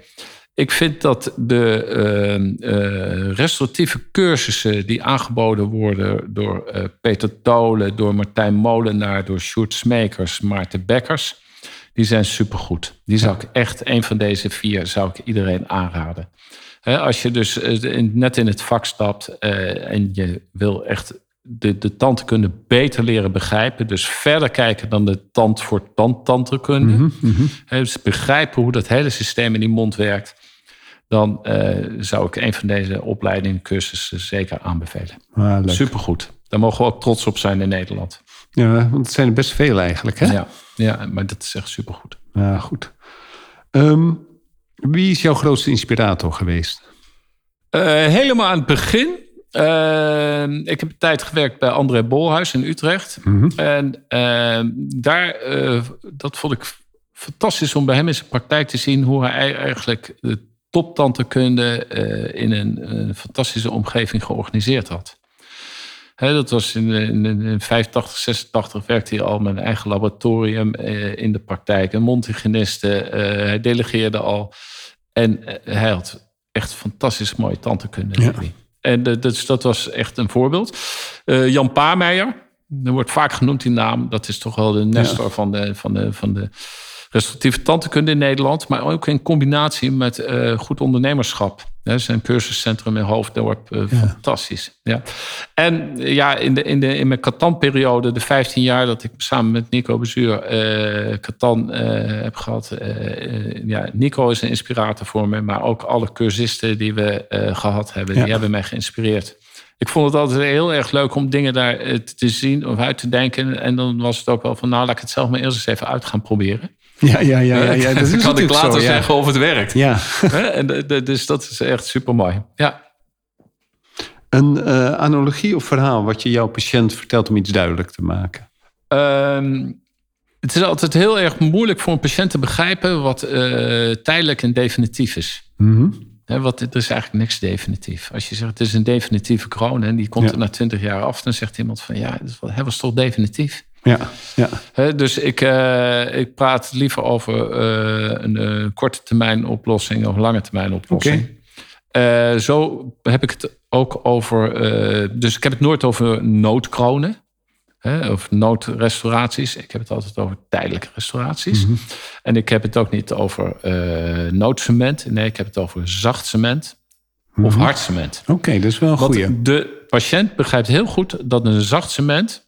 Ik vind dat de uh, restauratieve cursussen die aangeboden worden door uh, Peter Tolen, door Martijn Molenaar, door Sjoerd Smekers, Maarten Bekkers, die zijn supergoed. Die zou ik echt, een van deze vier, zou ik iedereen aanraden. als je dus net in het vak stapt en je wil echt de, de tandkunde beter leren begrijpen. Dus verder kijken dan de tand voor tand tandheelkunde. Mm -hmm. Dus begrijpen hoe dat hele systeem in die mond werkt dan uh, zou ik een van deze opleidingen, cursussen zeker aanbevelen. Ah, Supergoed. Daar mogen we ook trots op zijn in Nederland. Ja, want het zijn er best veel eigenlijk, hè? Ja, ja maar dat is echt supergoed. Ja, goed. Um, wie is jouw grootste inspirator geweest? Uh, helemaal aan het begin. Uh, ik heb een tijd gewerkt bij André Bolhuis in Utrecht. Mm -hmm. En ehm, daar, dat vond ik fantastisch om bij hem in zijn praktijk te zien... hoe hij eigenlijk toptantekunde uh, in een, een, fantastische omgeving georganiseerd had. dat was in, in, in 85, 86 werkte hij al met een eigen laboratorium uh, in de praktijk. Een mondhygiëniste, uh, hij delegeerde al. En hij had echt fantastisch mooie tantekunde. Ja. En dus dat was echt een voorbeeld. Jan Paameijer, er wordt vaak genoemd die naam. Dat is toch wel de nestor ja. van de... Van de, van de restauratieve tandheelkunde in Nederland, maar ook in combinatie met uh, goed ondernemerschap. Hè, zijn cursuscentrum in Hoofddorp, uh, fantastisch. Ja. En ja, in, de, in, de, in mijn Catan-periode, de 15 jaar dat ik samen met Nico Bezuur uh, Catan heb gehad. ja, Nico is een inspirator voor me, maar ook alle cursisten die we gehad hebben, die hebben mij geïnspireerd. Ik vond het altijd heel erg leuk om dingen daar te zien of uit te denken. En dan was het ook wel van, nou, laat ik het zelf maar eerst eens even uit gaan proberen. Ja, ja, ja. ja, ja. Dat kan ik later zo, zeggen of het werkt. Ja. en dus dat is echt super mooi. Ja. Een uh, analogie of verhaal wat je jouw patiënt vertelt om iets duidelijk te maken? Um, het is altijd heel erg moeilijk voor een patiënt te begrijpen wat uh, tijdelijk en definitief is. Mm -hmm. He, wat, er is eigenlijk niks definitief. Als je zegt het is een definitieve kroon en die komt ja. er na twintig jaar af, dan zegt iemand van ja, dat was toch definitief. Ja, ja. He, dus ik, uh, ik praat liever over uh, een, een, korte termijn oplossing of lange termijn oplossing. Okay. Uh, zo heb ik het ook over. dus ik heb het nooit over noodkronen. Hè, of noodrestauraties. Ik heb het altijd over tijdelijke restauraties. Mm -hmm. En ik heb het ook niet over noodcement. Nee, ik heb het over zacht cement. of hard cement. Oké, dat is wel een goeie. de patiënt begrijpt heel goed dat een zacht cement...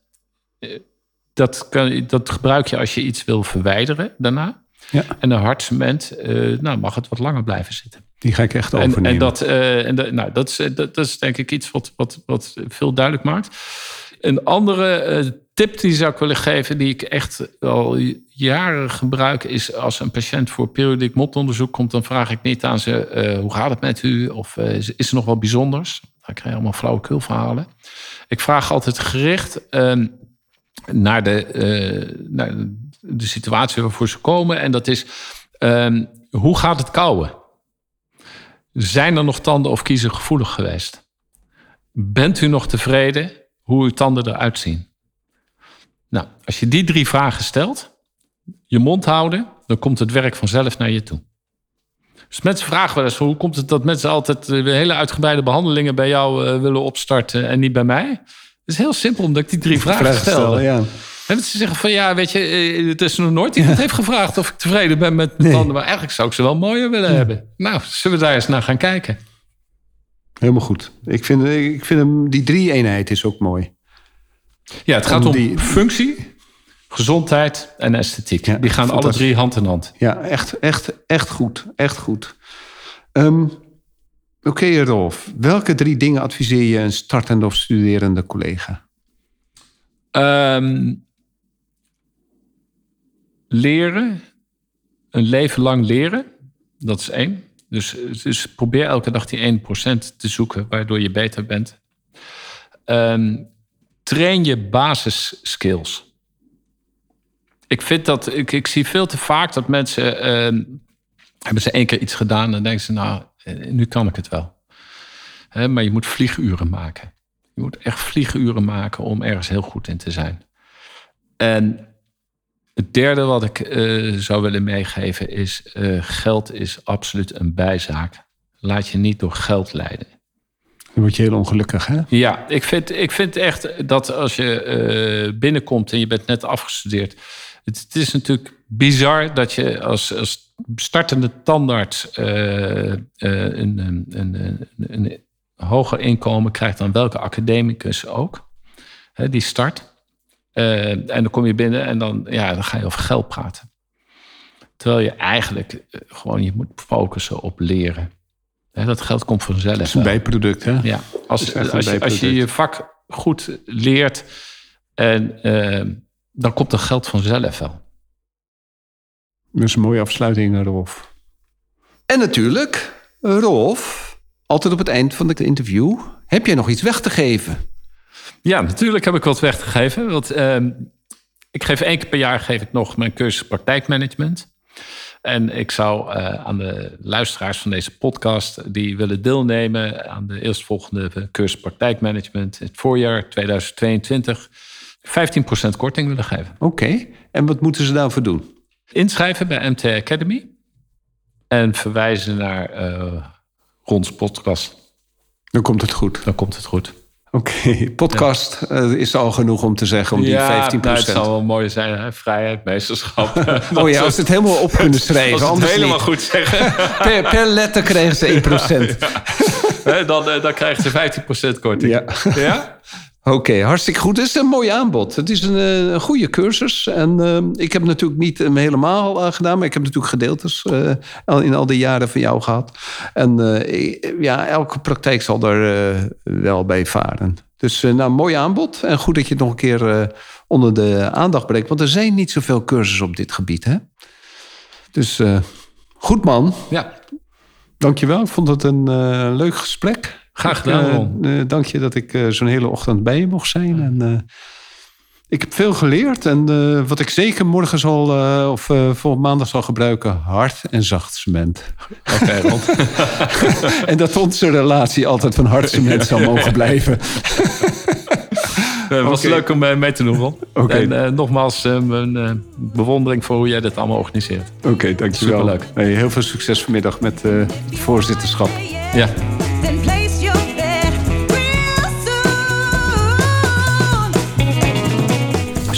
Dat, kan, dat gebruik je als je iets wil verwijderen daarna. Ja. En een hard cement, eh, nou, mag het wat langer blijven zitten. Die ga ik echt En, overnemen. en, dat, eh, en dat, nou, dat, is, dat, dat is denk ik iets wat, wat, wat veel duidelijk maakt. Een andere eh, tip die zou ik willen geven, die ik echt al jaren gebruik, is als een patiënt voor periodiek mondonderzoek komt, dan vraag ik niet aan ze hoe gaat het met u of is, er nog wat bijzonders. Dan krijg je allemaal flauwekulverhalen. Ik vraag altijd gericht ehm, naar, de, eh, naar de situatie waarvoor ze komen. En dat is, ehm, hoe gaat het kauwen? Zijn er nog tanden of kiezen gevoelig geweest? Bent u nog tevreden hoe uw tanden eruit zien? Nou, als je die drie vragen stelt, je mond houden, dan komt het werk vanzelf naar je toe. Dus mensen vragen wel eens, hoe komt het dat mensen altijd eh, hele uitgebreide behandelingen bij jou eh, willen opstarten en niet bij mij? Het is heel simpel, omdat ik die drie vragen, Vraag stelde. ja. En ze zeggen van ja, weet je, eh, het is nog nooit iemand heeft gevraagd of ik tevreden ben met mijn tanden. Maar eigenlijk zou ik ze wel mooier willen hebben. Nou, zullen we daar eens naar gaan kijken? Helemaal goed. Ik vind, ik vind hem, die drie-eenheid is ook mooi. Ja, het gaat Om om die- functie, gezondheid en esthetiek. Ja, Die gaan alle drie hand in hand. Ja, echt, echt, echt goed. Echt goed. Ehm, Oké, Rolf. Welke drie dingen adviseer je een startende of studerende collega? Ehm, leren, een leven lang leren, dat is één. Dus, dus probeer elke dag die 1% te zoeken, waardoor je beter bent. Ehm, train je basisskills. Ik vind dat, ik, ik zie veel te vaak dat mensen, ehm, hebben ze één keer iets gedaan en denken ze, nou, nu kan ik het wel. Maar je moet vlieguren maken. Je moet echt vlieguren maken om ergens heel goed in te zijn. En het derde wat ik eh, zou willen meegeven is: eh, geld is absoluut een bijzaak. Laat je niet door geld leiden. Dan word je heel ongelukkig, hè? Ja, ik vind, ik vind echt dat als je eh, binnenkomt en je bent net afgestudeerd. Het, het is natuurlijk bizar dat je als, als startende tandarts eh, een, een, een, een, hoger inkomen krijgt dan welke academicus ook. Hè, die start. Eh, en dan kom je binnen en dan, ja, dan ga je over geld praten. Terwijl je eigenlijk gewoon je moet focussen op leren. Hè, dat geld komt vanzelf. Is een bijproduct, hè? Ja, als, je, als je je vak goed leert, en, dan komt er geld vanzelf wel. Dat is een mooie afsluiting, Rolf. En natuurlijk, Rolf, altijd op het eind van het interview... heb jij nog iets weg te geven? Ja, natuurlijk heb ik wat weggegeven. Want ehm, ik geef één keer per jaar geef ik nog mijn cursus praktijkmanagement. En ik zou eh, aan de luisteraars van deze podcast die willen deelnemen aan de eerstvolgende cursus praktijkmanagement in het voorjaar 2022 15% korting willen geven. Oké, en wat moeten ze daarvoor doen? Inschrijven bij MT Academy en verwijzen naar eh Rons podcast. Dan komt het goed. Dan komt het goed. Oké, podcast eh, is al genoeg om te zeggen om die 15%. nou, het zal wel mooi zijn. Hè? Vrijheid, meesterschap. Oh ja, als ze het helemaal op kunnen schrijven. Als het helemaal niet. goed zeggen, Per, per letter kregen ze 1%. hè, dan, eh, dan krijgen ze 15% korting. Ja. Oké, hartstikke goed. Het is een mooi aanbod. Het is een, eh, een goede cursus. En eh, ik heb natuurlijk niet hem helemaal eh, gedaan, maar ik heb natuurlijk gedeeltes in al die jaren van jou gehad. En ja, elke praktijk zal eh, wel bij varen. Dus nou, mooi aanbod. En goed dat je het nog een keer onder de aandacht brengt. Want er zijn niet zoveel cursussen op dit gebied. Hè? Dus goed man. ja. Dankjewel. Ik vond het een leuk gesprek. Graag gedaan, Ik, eh, Ron. eh, dank je dat ik eh, zo'n hele ochtend bij je mocht zijn. En, eh, ik heb veel geleerd. En eh, wat ik zeker morgen zal, eh, of eh voor maandag zal gebruiken, hard en zacht cement. Oké, Ron. en dat onze relatie altijd van hard cement zal mogen blijven. Het was leuk om mee te doen, Ron. En eh, nogmaals, mijn bewondering voor hoe jij dit allemaal organiseert. Oké, dankjewel. Superleuk. Hey, heel veel succes vanmiddag met eh, het voorzitterschap. Ja.